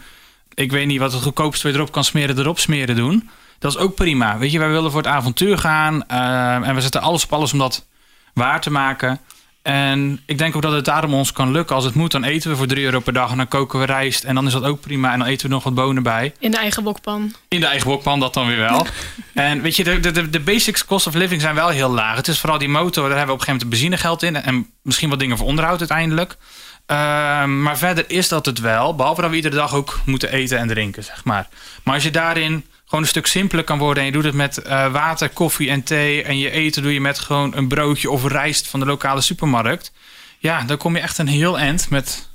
ik weet niet wat het goedkoopste weer erop kan smeren, erop smeren doen. Dat is ook prima. Weet je, wij willen voor het avontuur gaan eh, en we zetten alles op alles om dat waar te maken. En ik denk ook dat het daarom ons kan lukken. Als het moet, dan eten we voor 3 euro per dag en dan koken we rijst. En dan is dat ook prima. En dan eten we nog wat bonen bij. In de eigen wokpan. In de eigen wokpan, dat dan weer wel. en weet je, de, de- de, basics cost of living zijn wel heel laag. Het is vooral die motor, daar hebben we op een gegeven moment benzinegeld in. En misschien wat dingen voor onderhoud uiteindelijk. Ehm, maar verder is dat het wel. Behalve dat we iedere dag ook moeten eten en drinken, zeg maar. Maar als je daarin gewoon een stuk simpeler kan worden... en je doet het met eh, water, koffie en thee... en je eten doe je met gewoon een broodje of rijst van de lokale supermarkt... ja, dan kom je echt een heel eind met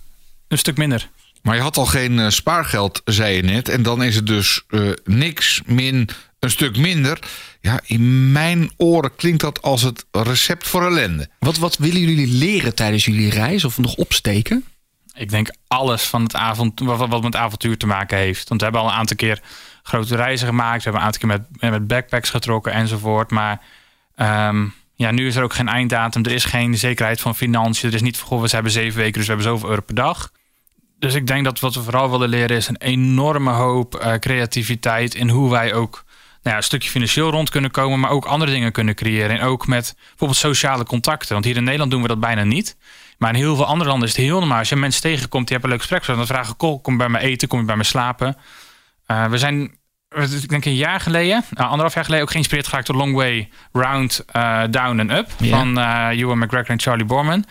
een stuk minder. Maar je had al geen eh, spaargeld, zei je net. En dan is het dus eh, niks min een stuk minder. Ja, in mijn oren klinkt dat als het recept voor ellende. Wat, wat willen jullie leren tijdens jullie reis of nog opsteken? Ik denk alles van het avond, wat, wat met avontuur te maken heeft. Want we hebben al een aantal keer grote reizen gemaakt. We hebben een aantal keer met, met backpacks getrokken enzovoort. Maar ehm, ja, nu is er ook geen einddatum. Er is geen zekerheid van financiën. Er is niet van, goh, we hebben zeven weken, dus we hebben zoveel euro per dag. Dus ik denk dat wat we vooral willen leren is een enorme hoop eh, creativiteit in hoe wij ook nou ja, een stukje financieel rond kunnen komen, maar ook andere dingen kunnen creëren. En ook met bijvoorbeeld sociale contacten. Want hier in Nederland doen we dat bijna niet. Maar in heel veel andere landen is het heel normaal. Als je mensen tegenkomt, die hebben een leuk gesprek. Dan vragen, kom je bij me eten, kom je bij me slapen. Uh, we zijn, ik denk een jaar geleden, uh, anderhalf jaar geleden, ook geïnspireerd geraakt door Long Way Round, uh, Down and Up. Ja. Van Ewan McGregor en Charlie Borman.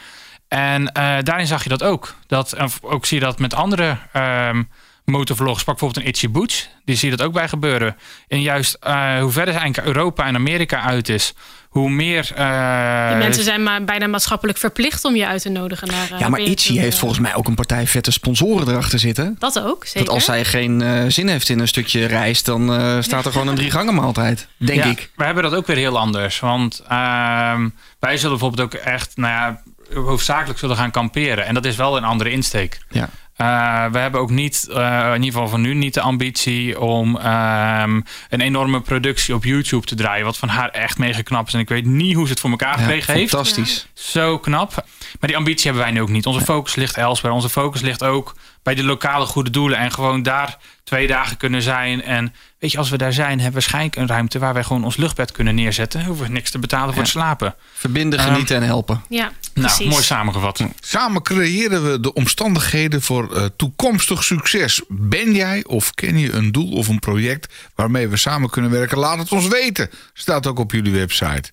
En daarin zag je dat ook. Dat, ook zie je dat met andere um, motorvlogs. Pak bijvoorbeeld een Itchy Boots. Die zie je dat ook bij gebeuren. En juist hoe verder eigenlijk Europa en Amerika uit is hoe meer. Uh, Die mensen zijn maar bijna maatschappelijk verplicht om je uit te nodigen naar. Uh, ja, maar Itchy heeft volgens mij ook een partij vette sponsoren erachter zitten. Dat ook, zeker. Dat als zij geen uh, zin heeft in een stukje reis, dan staat er gewoon een drie gangen maaltijd, denk ja, ik. We hebben dat ook weer heel anders. Want ehm, wij zullen bijvoorbeeld ook echt, nou ja, hoofdzakelijk zullen gaan kamperen. En dat is wel een andere insteek. Ja. Uh, we hebben ook niet, uh, in ieder geval van nu, niet de ambitie om um, een enorme productie op YouTube te draaien. Wat van haar echt mega knap is. En ik weet niet hoe ze het voor elkaar gekregen ja, heeft. Fantastisch. Zo knap. Maar die ambitie hebben wij nu ook niet. Onze focus ligt elsewhere. Onze focus ligt ook bij de lokale goede doelen. En gewoon daar twee dagen kunnen zijn. En weet je, als we daar zijn, hebben we waarschijnlijk een ruimte waar wij gewoon ons luchtbed kunnen neerzetten. Hoeven we niks te betalen voor Ja. het slapen. Verbinden, genieten en helpen. Ja, precies. Nou, mooi samengevat. Samen creëren we de omstandigheden voor uh, toekomstig succes. Ben jij of ken je een doel of een project waarmee we samen kunnen werken? Laat het ons weten. Staat ook op jullie website.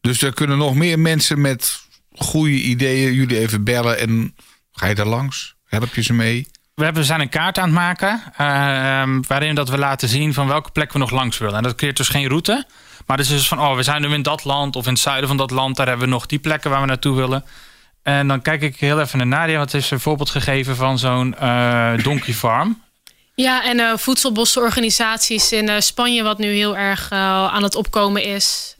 Dus er kunnen nog meer mensen met goede ideeën jullie even bellen. En ga je daar langs? Help je ze mee? We hebben, zijn een kaart aan het maken. Uh, waarin dat we laten zien van welke plek we nog langs willen. En dat creëert dus geen route. Maar het is dus van, oh, we zijn nu in dat land of in het zuiden van dat land. Daar hebben we nog die plekken waar we naartoe willen. En dan kijk ik heel even naar Nadia. Wat is een voorbeeld gegeven van zo'n uh, donkey farm? Ja, en uh, voedselbossenorganisaties in uh, Spanje, wat nu heel erg uh, aan het opkomen is.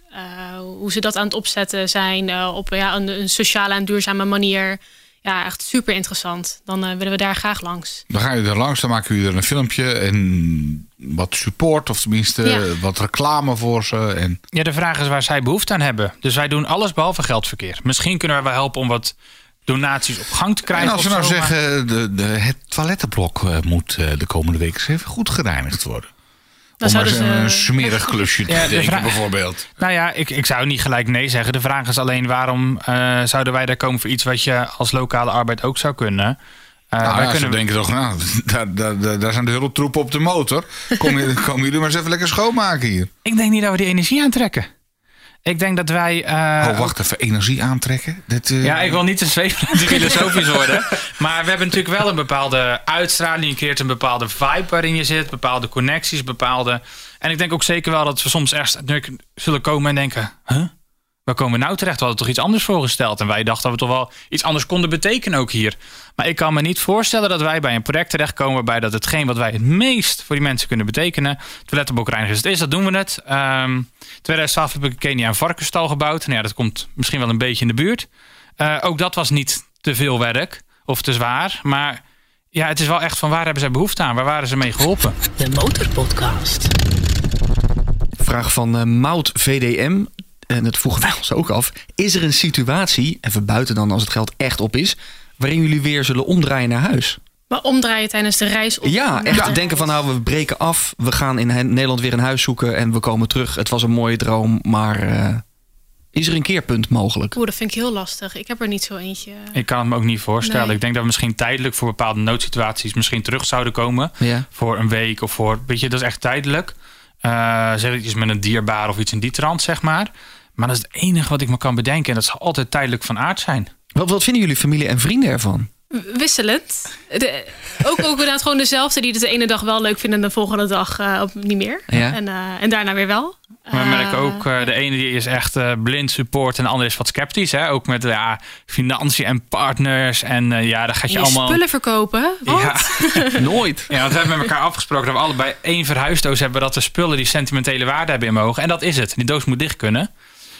hoe ze dat aan het opzetten zijn op ja, een, een, sociale en duurzame manier. Ja, echt super interessant. Dan willen we daar graag langs. Dan gaan jullie er langs, dan maken jullie er een filmpje en wat support, of tenminste Ja. wat reclame voor ze. En Ja, de vraag is waar zij behoefte aan hebben. Dus wij doen alles behalve geldverkeer. Misschien kunnen we wel helpen om wat donaties op gang te krijgen. En als we nou zo, maar- zeggen, de, de, het toilettenblok eh, moet eh, de komende week eens even goed gereinigd worden. Dan Om zouden ze- een smerig klusje te Ja, de denken vraag- bijvoorbeeld. Nou ja, ik, ik zou niet gelijk nee zeggen. De vraag is alleen waarom eh, zouden wij daar komen voor iets wat je als lokale arbeid ook zou kunnen. Eh, Nou, wij ja, kunnen ze denken toch, nou, daar, daar, daar, daar zijn de hele troepen op de motor. Kom, je- komen jullie maar eens even lekker schoonmaken hier. Ik denk niet dat we die energie aantrekken. Ik denk dat wij. eh, oh, wacht even, energie aantrekken? Dit, eh, Ja, ik wil niet te zweven filosofisch worden. Maar we hebben natuurlijk wel een bepaalde uitstraling. Je creëert een bepaalde vibe waarin je zit. Bepaalde connecties, bepaalde... En ik denk ook zeker wel dat we soms echt zullen komen en denken... Huh? Waar komen we nou terecht? We hadden toch iets anders voorgesteld. En wij dachten dat we toch wel iets anders konden betekenen ook hier. Maar ik kan me niet voorstellen dat wij bij een project terechtkomen... waarbij dat hetgeen wat wij het meest voor die mensen kunnen betekenen... toilettenbokreinigers het is, dat doen we het. Ehm 2012 heb ik in Kenia een varkenstal gebouwd. Nou ja, dat komt misschien wel een beetje in de buurt. Eh, ook dat was niet te veel werk of te zwaar. Maar ja, het is wel echt van waar hebben zij behoefte aan? Waar waren ze mee geholpen? De Motorpodcast. Vraag van eh, Mout VDM. En dat vroegen wij ons ook af. Is er een situatie, even buiten dan als het geld echt op is... waarin jullie weer zullen omdraaien naar huis? Maar omdraaien tijdens de reis. Op Ja, echt Ja. denken van nou, we breken af. We gaan in Nederland weer een huis zoeken en we komen terug. Het was een mooie droom, maar eh, is er een keerpunt mogelijk? Oeh, dat vind ik heel lastig. Ik heb er niet zo eentje. Ik kan het me ook niet voorstellen. Nee. Ik denk dat we misschien tijdelijk voor bepaalde noodsituaties misschien terug zouden komen. Ja. Voor een week of voor. Weet je, dat is echt tijdelijk. Eh zeg iets met een dierbaar of iets in die trant, zeg maar. Maar dat is het enige wat ik me kan bedenken. En dat zal altijd tijdelijk van aard zijn. Wat, wat vinden jullie familie en vrienden ervan? Wisselend. De, ook, ook inderdaad gewoon dezelfde die het de ene dag wel leuk vinden en de volgende dag eh, op- niet meer. Ja. En, eh, en daarna weer wel. We merken ook, eh, de ene die is echt eh, blind support en de andere is wat sceptisch. Hè? Ook met ja, financiën en partners. En eh, ja, daar gaat je, je allemaal... spullen verkopen. Wat? Ja, Nooit. ja, want we hebben met elkaar afgesproken dat we allebei één verhuisdoos hebben. Dat de spullen die sentimentele waarde hebben in mogen. En dat is het. Die doos moet dicht kunnen.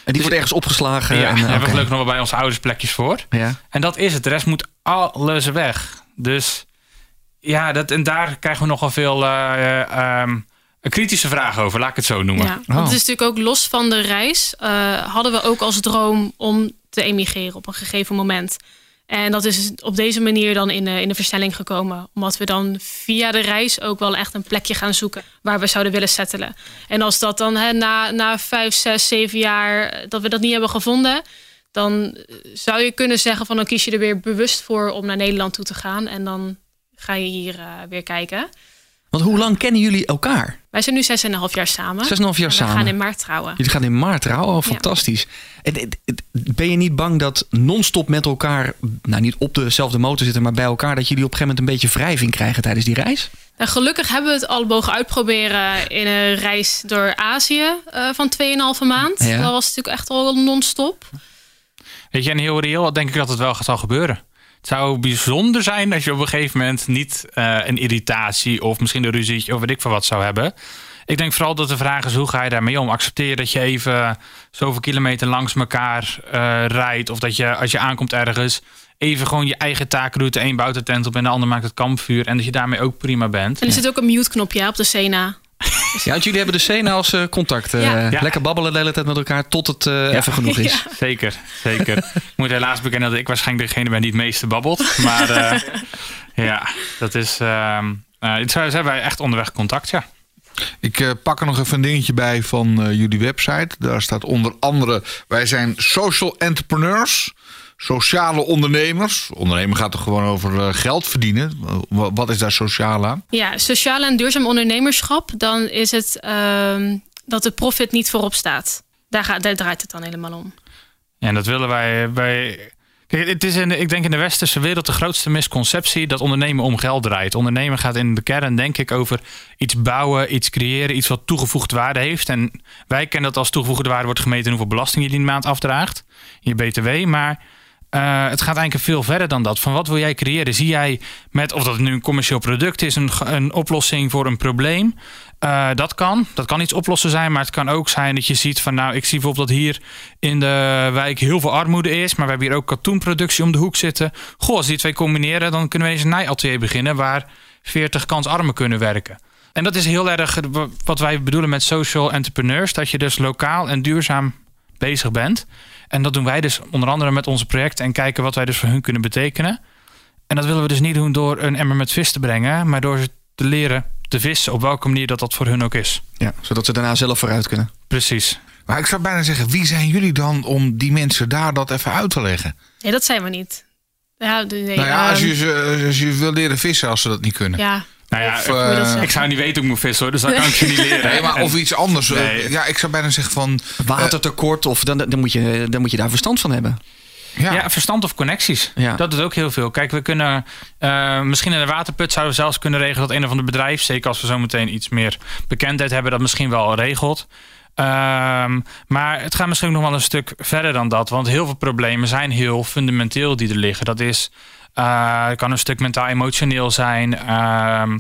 En die wordt ergens opgeslagen. ja, en, daar eh, hebben we gelukkig nog wel bij onze ouders plekjes voor. Ja. En dat is het. De rest moet alles weg. Dus ja, dat, en daar krijgen we nogal veel eh, eh, ehm, kritische vragen over. Laat ik het zo noemen. Ja, want het is natuurlijk ook los van de reis. eh, hadden we ook als droom om te emigreren op een gegeven moment. En dat is op deze manier dan in de, in de versnelling gekomen. Omdat we dan via de reis ook wel echt een plekje gaan zoeken waar we zouden willen settelen. En als dat dan na, na vijf, zes, zeven jaar dat we dat niet hebben gevonden, dan zou je kunnen zeggen van dan kies je er weer bewust voor om naar Nederland toe te gaan. En dan ga je hier uh, weer kijken. Want hoe lang kennen jullie elkaar? Wij zijn nu 6,5 jaar samen. 6,5 jaar we samen. We gaan in maart trouwen. Jullie gaan in maart trouwen? Oh, fantastisch. En, ben je niet bang dat non-stop met elkaar, nou niet op dezelfde motor zitten, maar bij elkaar, dat jullie op een gegeven moment een beetje wrijving krijgen tijdens die reis? Nou, gelukkig hebben we het al mogen uitproberen in een reis door Azië uh, van 2,5 maand. Ja. Dat was natuurlijk echt al non-stop. Weet je, en heel reëel denk ik dat het wel zal gebeuren. Het zou bijzonder zijn als je op een gegeven moment niet uh, een irritatie of misschien een ruzietje of weet ik van wat zou hebben. Ik denk vooral dat de vraag is hoe ga je daarmee om? Accepteer dat je even zoveel kilometer langs elkaar uh, rijdt of dat je als je aankomt ergens even gewoon je eigen taak doet. De een bouwt de tent op en de ander maakt het kampvuur en dat je daarmee ook prima bent. En er zit ook een mute knopje op de Sena. Ja, want jullie hebben de Sena als uh, contact. Uh, ja. Lekker babbelen de hele tijd met elkaar tot het uh, ja. even genoeg is. Ja. Zeker, zeker. ik moet helaas bekennen dat ik waarschijnlijk degene ben die het meeste babbelt. Maar ja, dat is... het zijn wij echt onderweg contact, ja. Ik pak er nog even een dingetje bij van jullie website. Daar staat onder andere... Wij zijn social entrepreneurs sociale ondernemers. Ondernemen gaat toch gewoon over eh, geld verdienen? Wat is daar sociaal aan? Ja, sociaal en duurzaam ondernemerschap. Dan is het uh, dat de profit niet voorop staat. Daar, gaat, daar draait het dan helemaal om. Ja, en dat willen wij bij. Kijk, het is in ik denk in de westerse wereld de grootste misconceptie dat ondernemen om geld draait. Ondernemen gaat in de kern, denk ik, over iets bouwen, iets creëren, iets wat toegevoegde waarde heeft. En wij kennen dat als toegevoegde waarde wordt gemeten in hoeveel belasting je die maand afdraagt, je BTW. Maar het gaat eigenlijk veel verder dan dat. Van wat wil jij creëren? Zie jij met, of dat nu een commercieel product is, een, een oplossing voor een probleem? Uh, dat kan. Dat kan iets oplossen zijn. Maar het kan ook zijn dat je ziet van nou, ik zie bijvoorbeeld dat hier in de wijk heel veel armoede is. Maar we hebben hier ook katoenproductie om de hoek zitten. Goh, als die twee combineren, dan kunnen we eens een naaiatelier beginnen waar 40 kansarmen kunnen werken. En dat is heel erg wat wij bedoelen met social entrepreneurs. Dat je dus lokaal en duurzaam bezig bent. En dat doen wij dus onder andere met onze projecten en kijken wat wij dus voor hun kunnen betekenen. En dat willen we dus niet doen door een emmer met vis te brengen, maar door ze te leren te vissen op welke manier dat dat voor hun ook is. Ja, zodat ze daarna zelf vooruit kunnen. Precies. Maar ik zou bijna zeggen, wie zijn jullie dan om die mensen daar dat even uit te leggen? Nee, dat zijn we niet. Ja, nee, nou ja, als, ehm, je, als je wil leren vissen als ze dat niet kunnen. Ja, nou ja, of, uh, ik zou niet weten hoe ik moet vissen, hoor, dus dat kan ik je niet leren. Nee, maar of iets anders. Nee. Ja, ik zou bijna zeggen van... Watertekort, of dan, dan, moet je, dan moet je daar verstand van hebben. Ja. ja. verstand of connecties. Ja. Dat is ook heel veel. Kijk, we kunnen uh, misschien in de waterput zouden we zelfs kunnen regelen dat een of ander bedrijf, zeker als we zo meteen iets meer bekendheid hebben, dat misschien wel regelt. Um, maar het gaat misschien nog wel een stuk verder dan dat. Want heel veel problemen zijn heel fundamenteel die er liggen. Dat is het kan een stuk mentaal-emotioneel zijn. Uh,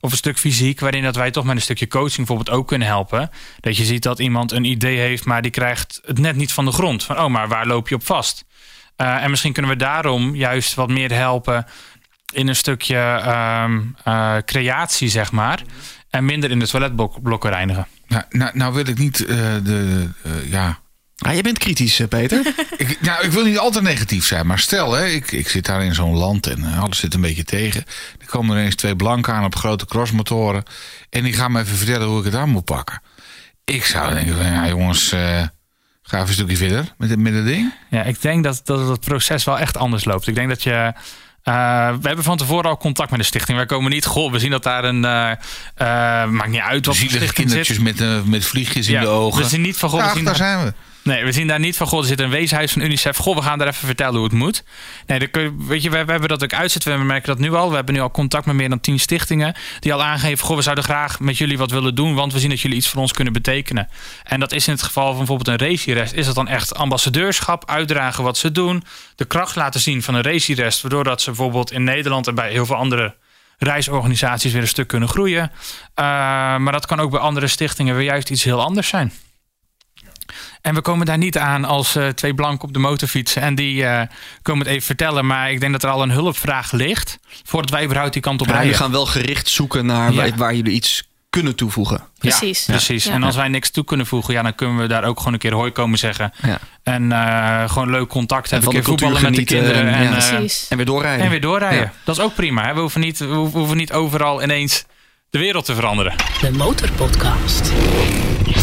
of een stuk fysiek, waarin dat wij toch met een stukje coaching bijvoorbeeld ook kunnen helpen. Dat je ziet dat iemand een idee heeft, maar die krijgt het net niet van de grond. Van, oh, maar waar loop je op vast? Uh, en misschien kunnen we daarom juist wat meer helpen in een stukje um, uh, creatie, zeg maar. En minder in de toiletblokken reinigen. Nou, nou, nou wil ik niet uh, de, ja, Ah, je bent kritisch, eh, Peter. ik, nou, ik wil niet altijd negatief zijn, maar stel, hè, ik, ik zit daar in zo'n land en uh, alles zit een beetje tegen. Er komen er eens twee blanken aan op grote crossmotoren. En die gaan me even vertellen hoe ik het aan moet pakken. Ik zou denken van, ja jongens, uh, ga even een stukje verder met, met het ding. Ja, ik denk dat, dat het proces wel echt anders loopt. Ik denk dat je... Uh, we hebben van tevoren al contact met de stichting. Wij komen niet, goh, we zien dat daar een. Uh, uh, maakt niet uit wat Zielige kindertjes zit. met, met vliegjes in de ogen. We zien niet van, goh, ja, we zien daar zijn we. Nee, we zien daar niet van, goh, er zit een weeshuis van UNICEF. Goh, we gaan daar even vertellen hoe het moet. Nee, weet je, we, we, hebben dat ook uitzetten. We merken dat nu al. We hebben nu al contact met meer dan tien stichtingen. Die al aangeven, goh, we zouden graag met jullie wat willen doen. Want we zien dat jullie iets voor ons kunnen betekenen. En dat is in het geval van bijvoorbeeld een racierest. Is dat dan echt ambassadeurschap, uitdragen wat ze doen. De kracht laten zien van een racierest. Waardoor dat ze bijvoorbeeld in Nederland en bij heel veel andere reisorganisaties weer een stuk kunnen groeien. Uh, maar dat kan ook bij andere stichtingen weer juist iets heel anders zijn. En we komen daar niet aan als uh, twee blanken op de motorfiets. En die uh, komen het even vertellen. Maar ik denk dat er al een hulpvraag ligt. Voordat wij überhaupt die kant op ja, rijden. Jullie gaan wel gericht zoeken naar ja. waar, waar, jullie iets kunnen toevoegen. Precies. Ja, precies. Ja. En als wij niks toe kunnen voegen, ja, dan kunnen we daar ook gewoon een keer hoi komen zeggen. Ja. En eh, gewoon leuk contact hebben. van Een keer voetballen met de kinderen. en- En, eh. En weer doorrijden. en weer doorrijden. Ja. Dat is ook prima. Hè? We, hoeven niet, we hoeven niet overal ineens de wereld te veranderen. De Motorpodcast.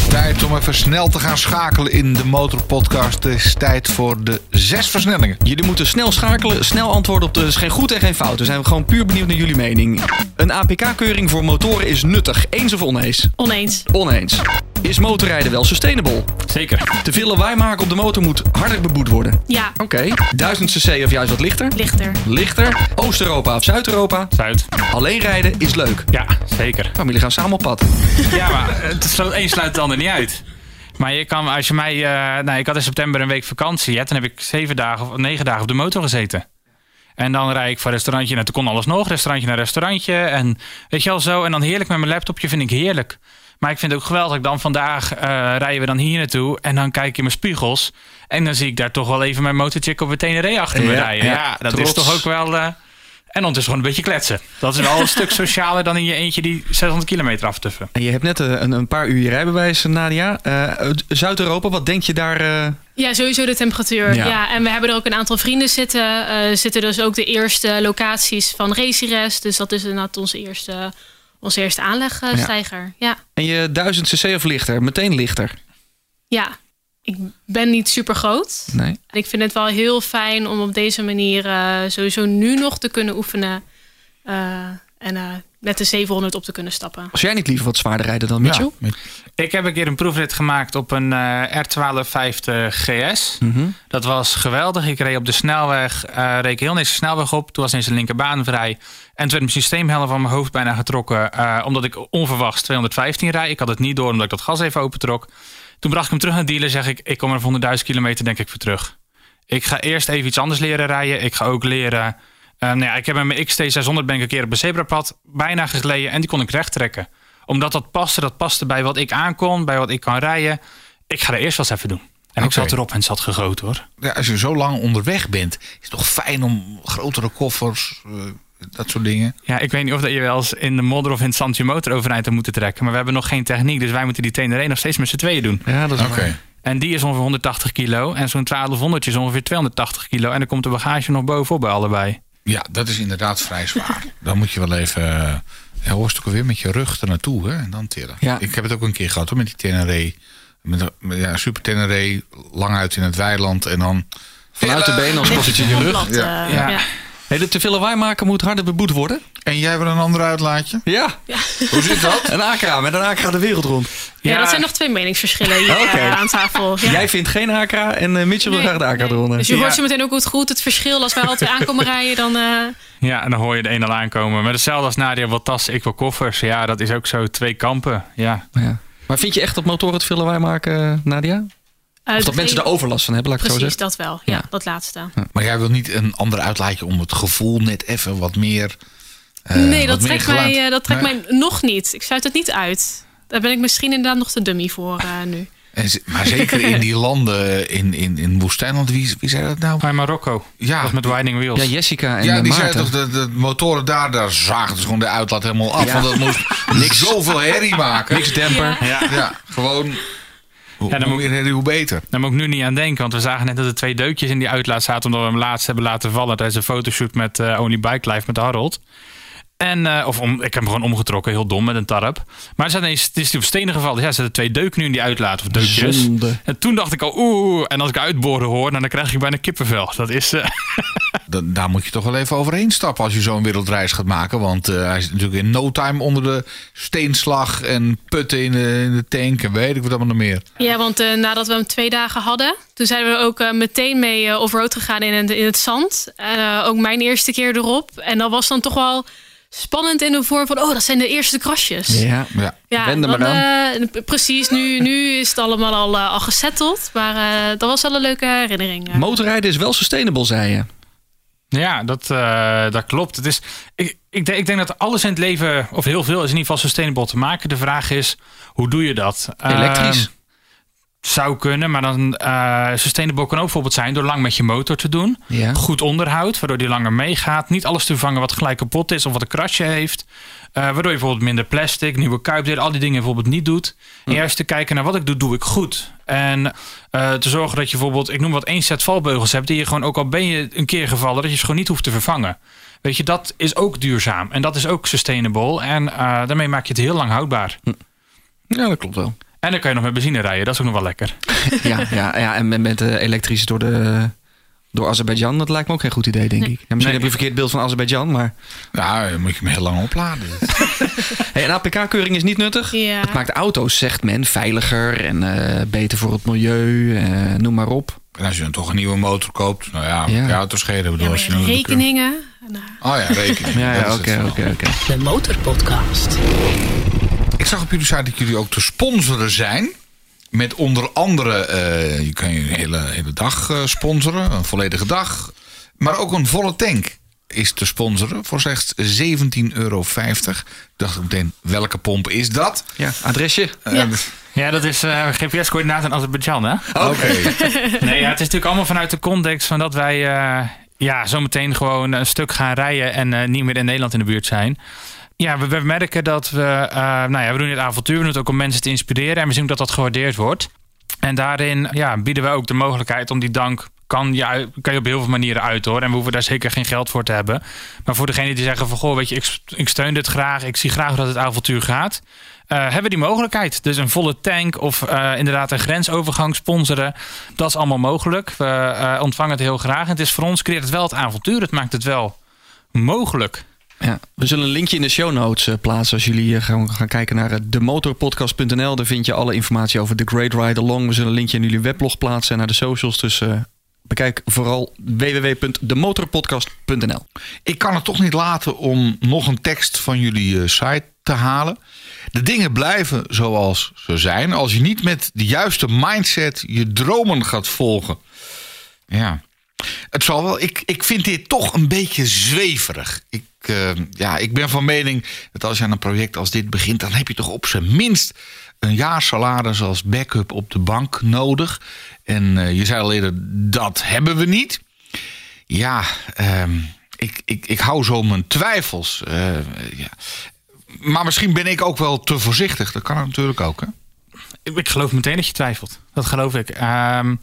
Tijd om even snel te gaan schakelen in de Motorpodcast. Het is tijd voor de zes versnellingen. Jullie moeten snel schakelen, snel antwoorden op de... Geen goed en geen fout. We zijn gewoon puur benieuwd naar jullie mening. Een APK-keuring voor motoren is nuttig. Eens of oneens? Oneens. Oneens. Is motorrijden wel sustainable? Zeker. Te veel lawaai maken op de motor moet harder beboet worden. Ja, Oké. 1000 cc of juist wat lichter? lichter. Lichter. Oost-Europa of Zuid-Europa? Zuid. Alleen rijden is leuk. Ja, zeker. Maar jullie gaan samen op pad. Ja, maar het is, het een sluit het ander niet uit. Maar je kan, als je mij... eh, nou, ik had in september een week vakantie. Hè, toen heb ik zeven dagen of negen dagen op de motor gezeten. En dan rijd ik van restaurantje naar... Toen kon alles nog. Restaurantje naar restaurantje. En weet je wel zo. En dan heerlijk met mijn laptopje vind ik heerlijk. Maar ik vind het ook geweldig. Dan vandaag eh, rijden we dan hier naartoe. En dan kijk ik in mijn spiegels. En dan zie ik daar toch wel even mijn motorchick op het Teneré achter me Ja, rijden. Ja, ja, dat trots. is toch ook wel... eh, en ondertussen gewoon een beetje kletsen. Dat is wel een stuk socialer dan in je eentje die 600 kilometer aftuffen. En je hebt net eh, een, een paar uur je rijbewijs, Nadia. Eh, Zuid-Europa, wat denk je daar... eh, Ja, sowieso de temperatuur. Ja. Ja. en we hebben er ook een aantal vrienden zitten. Eh zitten dus ook de eerste locaties van Racyrest. Dus dat is inderdaad onze eerste, onze eerste aanlegstijger. Ja. En je 1000 cc of lichter? Meteen lichter. ja, ik ben niet super groot. Nee. En ik vind het wel heel fijn om op deze manier eh, sowieso nu nog te kunnen oefenen. Eh, en eh, met de 700 op te kunnen stappen. Als jij niet liever wat zwaarder rijden dan Mitchell? Ja, Ik heb een keer een proefrit gemaakt op een eh, R1250 GS. Mhm. Dat was geweldig. Ik reed op de snelweg, eh reed heel niks de snelweg op. Toen was ineens de linkerbaan vrij. En toen werd mijn systeemhelm van mijn hoofd bijna getrokken. eh, omdat ik onverwachts 215 rijd. Ik had het niet door omdat ik dat gas even opentrok. Toen bracht ik hem terug naar de dealer. Zeg ik, ik kom er voor 100.000 kilometer denk ik voor terug. Ik ga eerst even iets anders leren rijden. Ik ga ook leren... eh, nou ja, ik heb met mijn XT600 ben ik een keer op een zebrapad bijna gegleden. En die kon ik recht trekken. Omdat dat paste. Dat paste bij wat ik aankon. Bij wat ik kan rijden. Ik ga er eerst wel eens even doen. En ik zat erop en het zat gegoten hoor. ja, als je zo lang onderweg bent, is het toch fijn om grotere koffers, eh, dat soort dingen. Ja, ik weet niet of dat je wel eens in de modder of in het zand je motor overeind hebt moeten trekken. Maar we hebben nog geen techniek. Dus wij moeten die Teneré nog steeds met z'n tweeën doen. Ja, dat is Oké. En die is ongeveer 180 kilo. En zo'n 1200 is ongeveer 280 kilo. En dan komt de bagage nog bovenop bij allebei. Ja, dat is inderdaad vrij zwaar. Dan moet je wel even, eh, ja, het ook alweer, met je rug er naartoe hè, en dan tillen. Ja. Ik heb het ook een keer gehad hoor, met die Teneré. Met, met, ja, super Teneré, lang uit in het weiland en dan... Vanuit de benen als je rug. Plat, Ja. eh, Ja. Hey, de te veel lawaai maken moet harder beboet worden. En jij wil een ander uitlaatje? Ja, Hoe zit dat? een Acra met een Acra de wereld rond. Ja, dat zijn nog twee meningsverschillen hier eh, aan tafel. Ja. Jij vindt geen Acra en eh, Mitchell wil graag de Acra nee. eronder. Dus je Ja. hoort zo meteen ook goed, goed het verschil. Als wij altijd aankomen rijden, dan... eh, Ja, en dan hoor je de een al aankomen. Maar hetzelfde als Nadia wil tassen, ik wil koffers. Ja, dat is ook zo twee kampen. Ja, Ja. Maar vind je echt dat motoren te veel lawaai maken, Nadia? Of dat mensen daar overlast van hebben, laat ik het zo Precies, zeggen? dat wel. Ja, Ja. dat laatste. Maar jij wil niet een ander uitlaatje om het gevoel net even wat meer... eh, nee, dat trekt, mij, eh, dat trekt Nee. mij nog niet. Ik sluit het niet uit. Daar ben ik misschien inderdaad nog te dummy voor eh, nu. En ze- maar zeker in die landen in, in, in woestijnland, wie, wie zei dat nou? in Marokko. Ja, Dat met winding wheels. Ja, Jessica en ja, die Maarten. zei toch dat de motoren daar, daar zagen ze gewoon de uitlaat helemaal af. Ja. Want dat moest niks zoveel herrie maken. Niks demper. Ja. Ja. Ja, gewoon. Hoe, Ja, dan hoe moet- meer herrie, hoe beter. Daar moet ik nu niet aan denken, want we zagen net dat er twee deukjes in die uitlaat zaten. Omdat we hem laatst hebben laten vallen tijdens een fotoshoot met eh, Only Bike Life met Harold. En, eh, of om, ik heb hem gewoon omgetrokken, heel dom met een tarp. Maar er ineens, het is die op stenen gevallen. Ja, er zitten twee deuken nu in die uitlaat, of deukjes. Zonde. En toen dacht ik al, oeh, en als ik uitboren hoor, nou, dan krijg ik bijna kippenvel. Dat is, eh, Da- daar moet je toch wel even overheen stappen als je zo'n wereldreis gaat maken. Want eh, hij zit natuurlijk in no time onder de steenslag en putten in de, in de tank en weet ik wat allemaal nog meer. Ja, want eh, nadat we hem twee dagen hadden, toen zijn we ook eh, meteen mee offroad gegaan in, het- in het zand. Eh, ook mijn eerste keer erop. En dat was dan toch wel spannend in de vorm van, oh, dat zijn de eerste krasjes. Ja. Ja. Ja, er maar dan, eh, precies. Nu, nu is het allemaal al, eh, al gesetteld. Maar eh, dat was wel een leuke herinnering. Motorrijden is wel sustainable, zei je. Ja, dat, eh, dat klopt. Het is, ik, ik, denk, ik denk dat alles in het leven, of heel veel, is in ieder geval sustainable te maken. De vraag is, hoe doe je dat? Elektrisch. Zou kunnen, maar dan uh, sustainable kan ook bijvoorbeeld zijn door lang met je motor te doen. Ja. Goed onderhoud, waardoor die langer meegaat. Niet alles te vervangen wat gelijk kapot is of wat een krasje heeft. Uh, waardoor je bijvoorbeeld minder plastic, nieuwe kuipdelen, al die dingen bijvoorbeeld niet doet. En juist te kijken naar wat ik doe, doe ik goed. En uh, te zorgen dat je bijvoorbeeld, ik noem wat één set valbeugels hebt, die je gewoon, ook al ben je een keer gevallen, dat je ze gewoon niet hoeft te vervangen. Weet je, dat is ook duurzaam en dat is ook sustainable. En daarmee maak je het heel lang houdbaar. Ja, dat klopt wel. En dan kan je nog met benzine rijden, dat is ook nog wel lekker. ja, ja, ja, en met, met uh, elektrisch door, de, door Azerbeidzjan, dat lijkt me ook geen goed idee, denk ik. Ja, misschien nee. heb je een verkeerd beeld van Azerbeidzjan, maar... Ja, dan moet je hem heel lang opladen. hey, een APK-keuring is niet nuttig. Ja. Het maakt auto's, zegt men, veiliger en uh, beter voor het milieu, uh, noem maar op. En als je dan toch een nieuwe motor koopt, nou ja, ja. je auto schelen. Bedoel, ja, als je rekeningen. Oh ja, rekeningen. ja, ja oké, oké, oké. De Motorpodcast. Ik zag op jullie site dat jullie ook te sponsoren zijn. Met onder andere, uh, je kan je een hele, hele dag uh, sponsoren, een volledige dag. Maar ook een volle tank is te sponsoren voor slechts 17,50 euro. Ik dacht meteen, welke pomp is dat? Ja, adresje? Ja. Ja, dat is uh, GPS-coördinaten in Azerbeidzjan, hè? Oké. Okay. nee, ja, het is natuurlijk allemaal vanuit de context van dat wij uh, ja, zometeen gewoon een stuk gaan rijden en uh, niet meer in Nederland in de buurt zijn. Ja, we, merken dat we, nou ja, we doen dit avontuur, we doen het ook om mensen te inspireren en we zien dat dat gewaardeerd wordt. En daarin ja, bieden we ook de mogelijkheid om die dank kan je, kan je op heel veel manieren uit hoor. En we hoeven daar zeker geen geld voor te hebben. Maar voor degene die zeggen van goh, weet je, ik, ik steun dit graag. Ik zie graag dat het avontuur gaat. Uh, hebben we die mogelijkheid. Dus een volle tank of uh, inderdaad een grensovergang sponsoren. Dat is allemaal mogelijk. We ontvangen het heel graag. En het is voor ons creëert het wel het avontuur. Het maakt het wel mogelijk. Ja, we zullen een linkje in de show notes uh, plaatsen als jullie uh, gaan, gaan kijken naar uh, demotorpodcast.nl. Daar vind je alle informatie over de Great Ride Along. We zullen een linkje in jullie weblog plaatsen en naar de socials. Dus bekijk vooral www.demotorpodcast.nl. Ik kan het toch niet laten om nog een tekst van jullie site te halen. De dingen blijven zoals ze zijn als je niet met de juiste mindset je dromen gaat volgen. Ja. Het zal wel. Ik, ik vind dit toch een beetje zweverig. Ik, uh, ja, ik ben van mening dat als je aan een project als dit begint, dan heb je toch op zijn minst een jaar salaris als backup op de bank nodig. En uh, je zei al eerder, dat hebben we niet. Ja, uh, ik, ik, ik hou zo mijn twijfels. Uh, ja. Maar misschien ben ik ook wel te voorzichtig. Dat kan natuurlijk ook, hè? Ik, ik geloof meteen dat je twijfelt. Dat geloof ik. Um,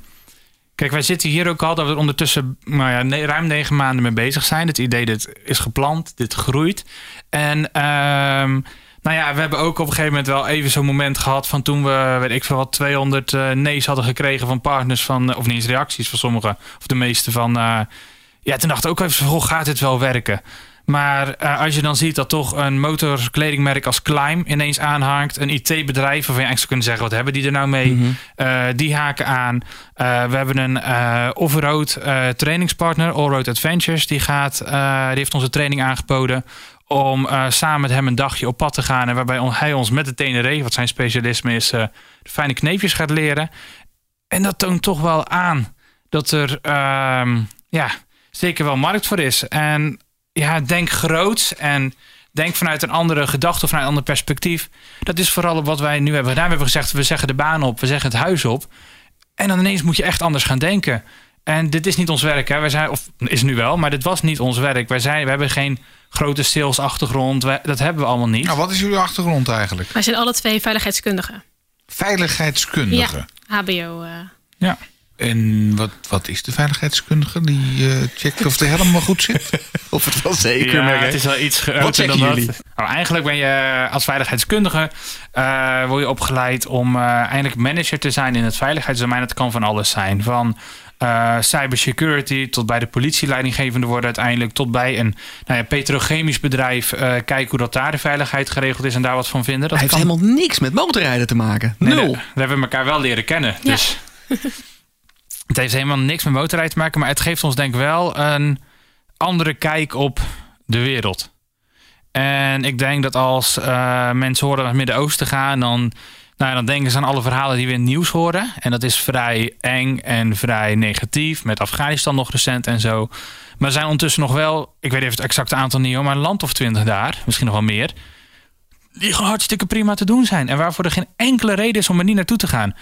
Kijk, wij zitten hier ook al dat we er ondertussen nou ja, ruim negen maanden mee bezig zijn. Het idee, dit is gepland, dit groeit. En um, nou ja, we hebben ook op een gegeven moment wel even zo'n moment gehad van toen we, weet ik veel wat, 200 uh, nee's hadden gekregen van partners van, of niet eens reacties van sommigen, of de meeste van, uh, ja, toen dacht ik ook even, hoe gaat dit wel werken? Maar uh, als je dan ziet dat toch een motorkledingmerk als Climb ineens aanhangt. Een IT-bedrijf waarvan je eigenlijk zou kunnen zeggen... wat hebben die er nou mee? Mm -hmm. uh, die haken aan. Uh, we hebben een off-road trainingspartner, Allroad Adventures. Die, gaat, die heeft onze training aangeboden om samen met hem een dagje op pad te gaan. En waarbij hij ons met de Tenere, wat zijn specialisme is... de fijne kneepjes gaat leren. En dat toont toch wel aan dat er ja, zeker wel markt voor is. En ja, denk groots en denk vanuit een andere gedachte of vanuit een ander perspectief. Dat is vooral wat wij nu hebben gedaan. We hebben gezegd, we zeggen de baan op, we zeggen het huis op. En dan ineens moet je echt anders gaan denken. En dit is niet ons werk, hè. Wij zijn, of is nu wel, maar dit was niet ons werk. Wij zijn, we hebben geen grote salesachtergrond. Wij, dat hebben we allemaal niet. Nou, wat is jullie achtergrond eigenlijk? Wij zijn alle twee veiligheidskundigen. Veiligheidskundigen? Ja, HBO. Uh... Ja. En wat, wat is de veiligheidskundige? Die uh, checkt of de helm wel goed zit? of het wel zeker ja, het is wel iets Wat checken dan jullie? Dat. Nou, eigenlijk ben je als veiligheidskundige uh, word je opgeleid om uh, eigenlijk manager te zijn in het veiligheidsdomein. Dat kan van alles zijn. Van uh, cybersecurity tot bij de politieleidinggevende worden uiteindelijk. Tot bij een nou ja, petrochemisch bedrijf. Uh, kijken hoe dat daar de veiligheid geregeld is en daar wat van vinden. Dat Hij kan... heeft helemaal niks met motorrijden te maken. Nul. Nee, we hebben elkaar wel leren kennen. Ja. Het heeft helemaal niks met motorrijden te maken. Maar het geeft ons denk ik wel een andere kijk op de wereld. En ik denk dat als uh, mensen horen naar het Midden-Oosten gaan... dan, nou ja, dan denken ze aan alle verhalen die we in het nieuws horen. En dat is vrij eng en vrij negatief. Met Afghanistan nog recent en zo. Maar er zijn ondertussen nog wel... ik weet even het exacte aantal niet maar een land of twintig daar, misschien nog wel meer... die gewoon hartstikke prima te doen zijn. En waarvoor er geen enkele reden is om er niet naartoe te gaan.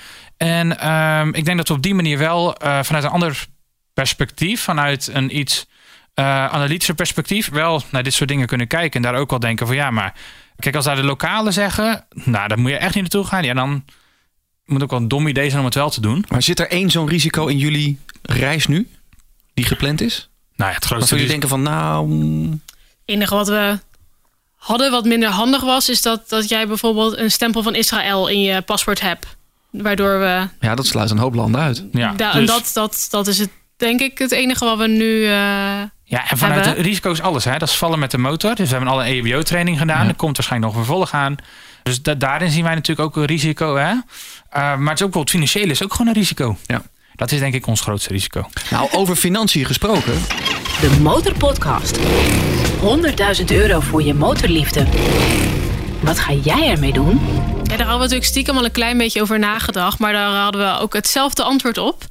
En ehm, ik denk dat we op die manier wel eh, vanuit een ander perspectief, vanuit een iets uh, analytischer perspectief, wel naar dit soort dingen kunnen kijken. En daar ook wel denken van ja, maar kijk, als daar de lokalen zeggen, nou, daar moet je echt niet naartoe gaan. Ja, dan moet ook wel een dom idee zijn om het wel te doen. Maar zit er één zo'n risico in jullie reis nu, die gepland is? Nou ja, het grootste Waarvan jullie denken van nou... Het enige wat we hadden wat minder handig was, is dat, dat jij bijvoorbeeld een stempel van Israël in je paspoort hebt. Waardoor we. Ja, dat sluit een hoop landen uit. Ja, da- dus- en dat, dat, dat is het, denk ik, het enige wat we nu. eh, Ja, en vanuit hebben. de risico's alles. Hè? Dat is vallen met de motor. Dus we hebben al een EBO-training gedaan. Ja. Er komt waarschijnlijk nog een vervolg aan. Dus da- daarin zien wij natuurlijk ook een risico. Hè? Eh, maar het is ook wel het financiële is ook gewoon een risico. Ja. Dat is denk ik ons grootste risico. Nou, over financiën gesproken. De Motorpodcast. 100.000 euro voor je motorliefde. Wat ga jij ermee doen? Ja, daar hadden we natuurlijk stiekem al een klein beetje over nagedacht. Maar daar hadden we ook hetzelfde antwoord op.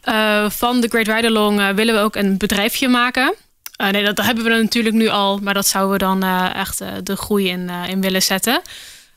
Eh, van de Great Ride Along eh, willen we ook een bedrijfje maken. Eh, nee, dat hebben we natuurlijk nu al. Maar dat zouden we dan echt de groei in, in willen zetten.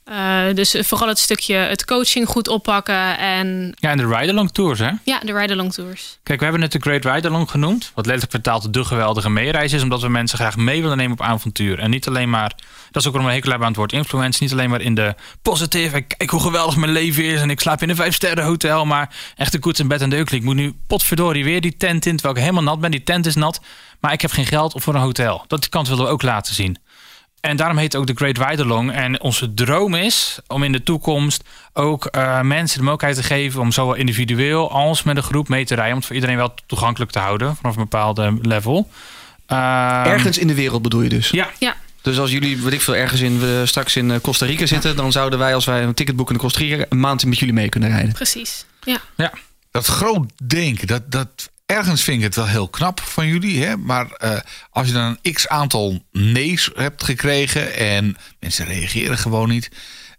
Eh, dus vooral het stukje het coaching goed oppakken. En Ja, en de ride-along tours. Hè? ja, de Ride Along Tours. Kijk, we hebben het de Great Ride-along genoemd. Wat letterlijk vertaald de geweldige meereis is. Omdat we mensen graag mee willen nemen op avontuur. En niet alleen maar... Dat is ook waarom we hekel hebben aan het woord influence. Niet alleen maar in de positive. en Kijk hoe geweldig mijn leven is. En ik slaap in een vijf sterren hotel. Maar echt een koets in bed en deukelijk. Ik moet nu potverdorie weer die tent in. Terwijl ik helemaal nat ben. Die tent is nat. Maar ik heb geen geld voor een hotel. Dat kant willen we ook laten zien. En daarom heet het ook de Great Ride Along. En onze droom is om in de toekomst ook eh, mensen de mogelijkheid te geven om zowel individueel als met een groep mee te rijden. Om het voor iedereen wel toegankelijk te houden vanaf een bepaalde level. Ehm, Ergens in de wereld bedoel je dus? Ja, Ja, Dus als jullie, weet ik veel, ergens in, we straks in eh, Costa Rica zitten... dan zouden wij, als wij een ticket boeken in Costa Rica... een maand met jullie mee kunnen rijden. precies. Ja. ja. Dat groot denken, dat, dat, ergens vind ik het wel heel knap van jullie. Hè? Maar eh, als je dan een x aantal nee's hebt gekregen en mensen reageren gewoon niet.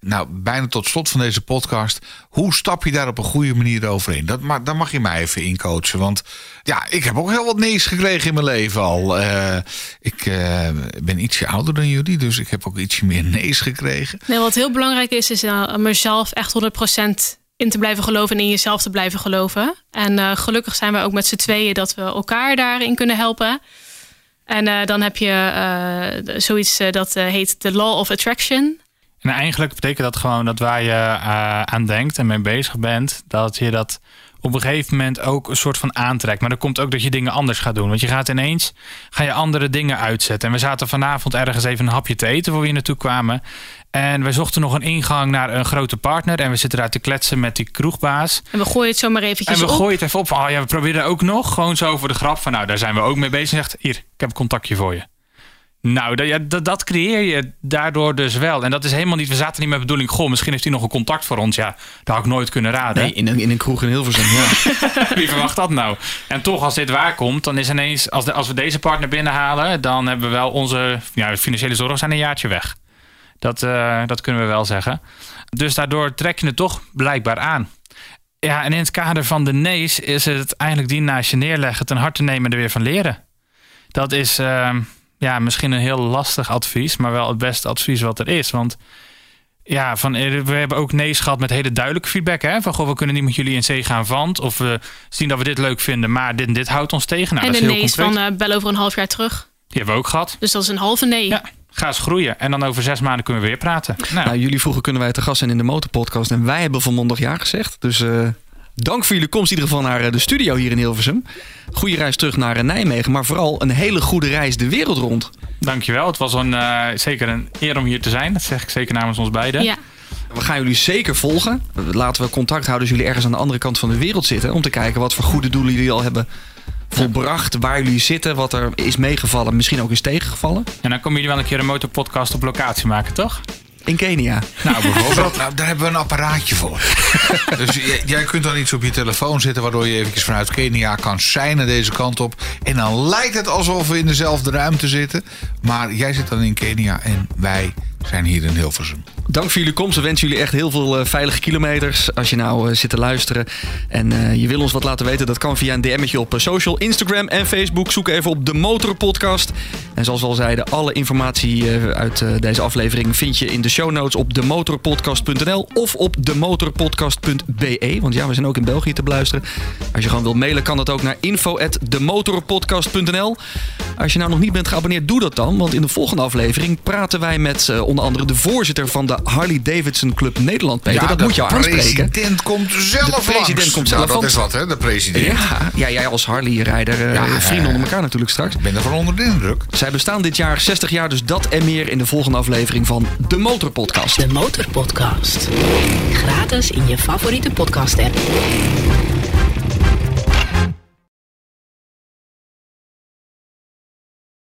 Nou, bijna tot slot van deze podcast. Hoe stap je daar op een goede manier overheen? Dat, ma daar mag je mij even in coachen. Want ja, ik heb ook heel wat nee's gekregen in mijn leven al. Eh, ik eh, ben ietsje ouder dan jullie, dus ik heb ook ietsje meer nee's gekregen. Nee, wat heel belangrijk is, is mezelf echt 100% in te blijven geloven en in jezelf te blijven geloven. En uh, gelukkig zijn we ook met z'n tweeën dat we elkaar daarin kunnen helpen. En uh, dan heb je uh, zoiets dat heet de Law of Attraction. En eigenlijk betekent dat gewoon dat waar je aan denkt en mee bezig bent, dat je dat op een gegeven moment ook een soort van aantrekt. Maar er komt ook dat je dingen anders gaat doen. Want je gaat ineens ga je andere dingen uitzetten. En we zaten vanavond ergens even een hapje te eten voor we hier naartoe kwamen. En we zochten nog een ingang naar een grote partner. En we zitten daar te kletsen met die kroegbaas. En we gooien het zomaar eventjes En we op. gooien het even op van, oh ja, we proberen ook nog. Gewoon zo voor de grap van, nou, daar zijn we ook mee bezig. Zegt, hier, ik heb een contactje voor je. Nou, dat, ja, dat, dat, creëer je daardoor dus wel. En dat is helemaal niet... We zaten niet met bedoeling... Goh, misschien heeft hij nog een contact voor ons. Ja, dat had ik nooit kunnen raden. Nee, in een, in een kroeg in Hilversum, ja. Wie verwacht dat nou? En toch, als dit waar komt... dan is ineens... Als, de, als we deze partner binnenhalen... dan hebben we wel onze ja, financiële zorgen zijn een jaartje weg. Dat, uh, dat kunnen we wel zeggen. Dus daardoor trek je het toch blijkbaar aan. Ja, en in het kader van de nee's... is het eigenlijk die naast je neerleggen... ten harte nemen en er weer van leren. Dat is... Uh, ja, misschien een heel lastig advies, maar wel het beste advies wat er is. Want ja, van, we hebben ook nee's gehad met hele duidelijke feedback. Hè? Van, goh, we kunnen niet met jullie in zee gaan, want... of we zien dat we dit leuk vinden, maar dit, dit houdt ons tegen. Nou, en dat de is heel nee's concreet. van uh, bel over een half jaar terug. Die hebben we ook gehad. Dus dat is een halve nee. Ja, ga eens groeien. En dan over zes maanden kunnen we weer praten. Nou, nou jullie vroegen kunnen wij te gast zijn in de Motorpodcast. En wij hebben volmondig ja gezegd. Dus... Uh... Dank voor jullie komst in ieder geval naar eh, de studio hier in Hilversum. Goede reis terug naar Nijmegen, maar vooral een hele goede reis de wereld rond. Dankjewel. Het was een, uh, zeker een eer om hier te zijn. Dat zeg ik zeker namens ons beiden. Ja. We gaan jullie zeker volgen. Laten we contact houden als jullie ergens aan de andere kant van de wereld zitten. Om te kijken wat voor goede doelen jullie al hebben volbracht. Waar jullie zitten, wat er is meegevallen, misschien ook is tegengevallen. En dan komen jullie wel een keer een motorpodcast op locatie maken, toch? In Kenia. Nou, bijvoorbeeld. nou, daar hebben we een apparaatje voor. dus jij, jij, kunt dan iets op je telefoon zetten... waardoor je eventjes vanuit Kenia kan seinen deze kant op. En dan lijkt het alsof we in dezelfde ruimte zitten. Maar jij zit dan in Kenia en wij zijn hier in Hilversum. Dank voor jullie komst. We wensen jullie echt heel veel uh, veilige kilometers. Als je nou uh, zit te luisteren en uh, je wil ons wat laten weten, dat kan via een DM'tje op social, Instagram en Facebook. Zoek even op de Motor Podcast. En zoals we al zeiden, alle informatie uit deze aflevering vind je in de show notes op demotorpodcast.nl of op demotorpodcast.be. Want ja, we zijn ook in België te beluisteren. Als je gewoon wilt mailen, kan dat ook naar info@demotorpodcast.nl. Als je nou nog niet bent geabonneerd, doe dat dan. Want in de volgende aflevering praten wij met onder andere de voorzitter van de Harley Davidson Club Nederland, Peter. Ja, dat de moet jou aanspreken. De president komt zelf De president langs. komt Nou, zelf dat langs. is wat, hè, de president. Ja, ja, jij als Harley-rijder, eh, Ja, vrienden onder elkaar natuurlijk straks. Ik ben ervan onder de indruk. Zij bestaan dit jaar 60 jaar, dus dat en meer in de volgende aflevering van de Motorpodcast. De Motorpodcast. Gratis in je favoriete podcast app.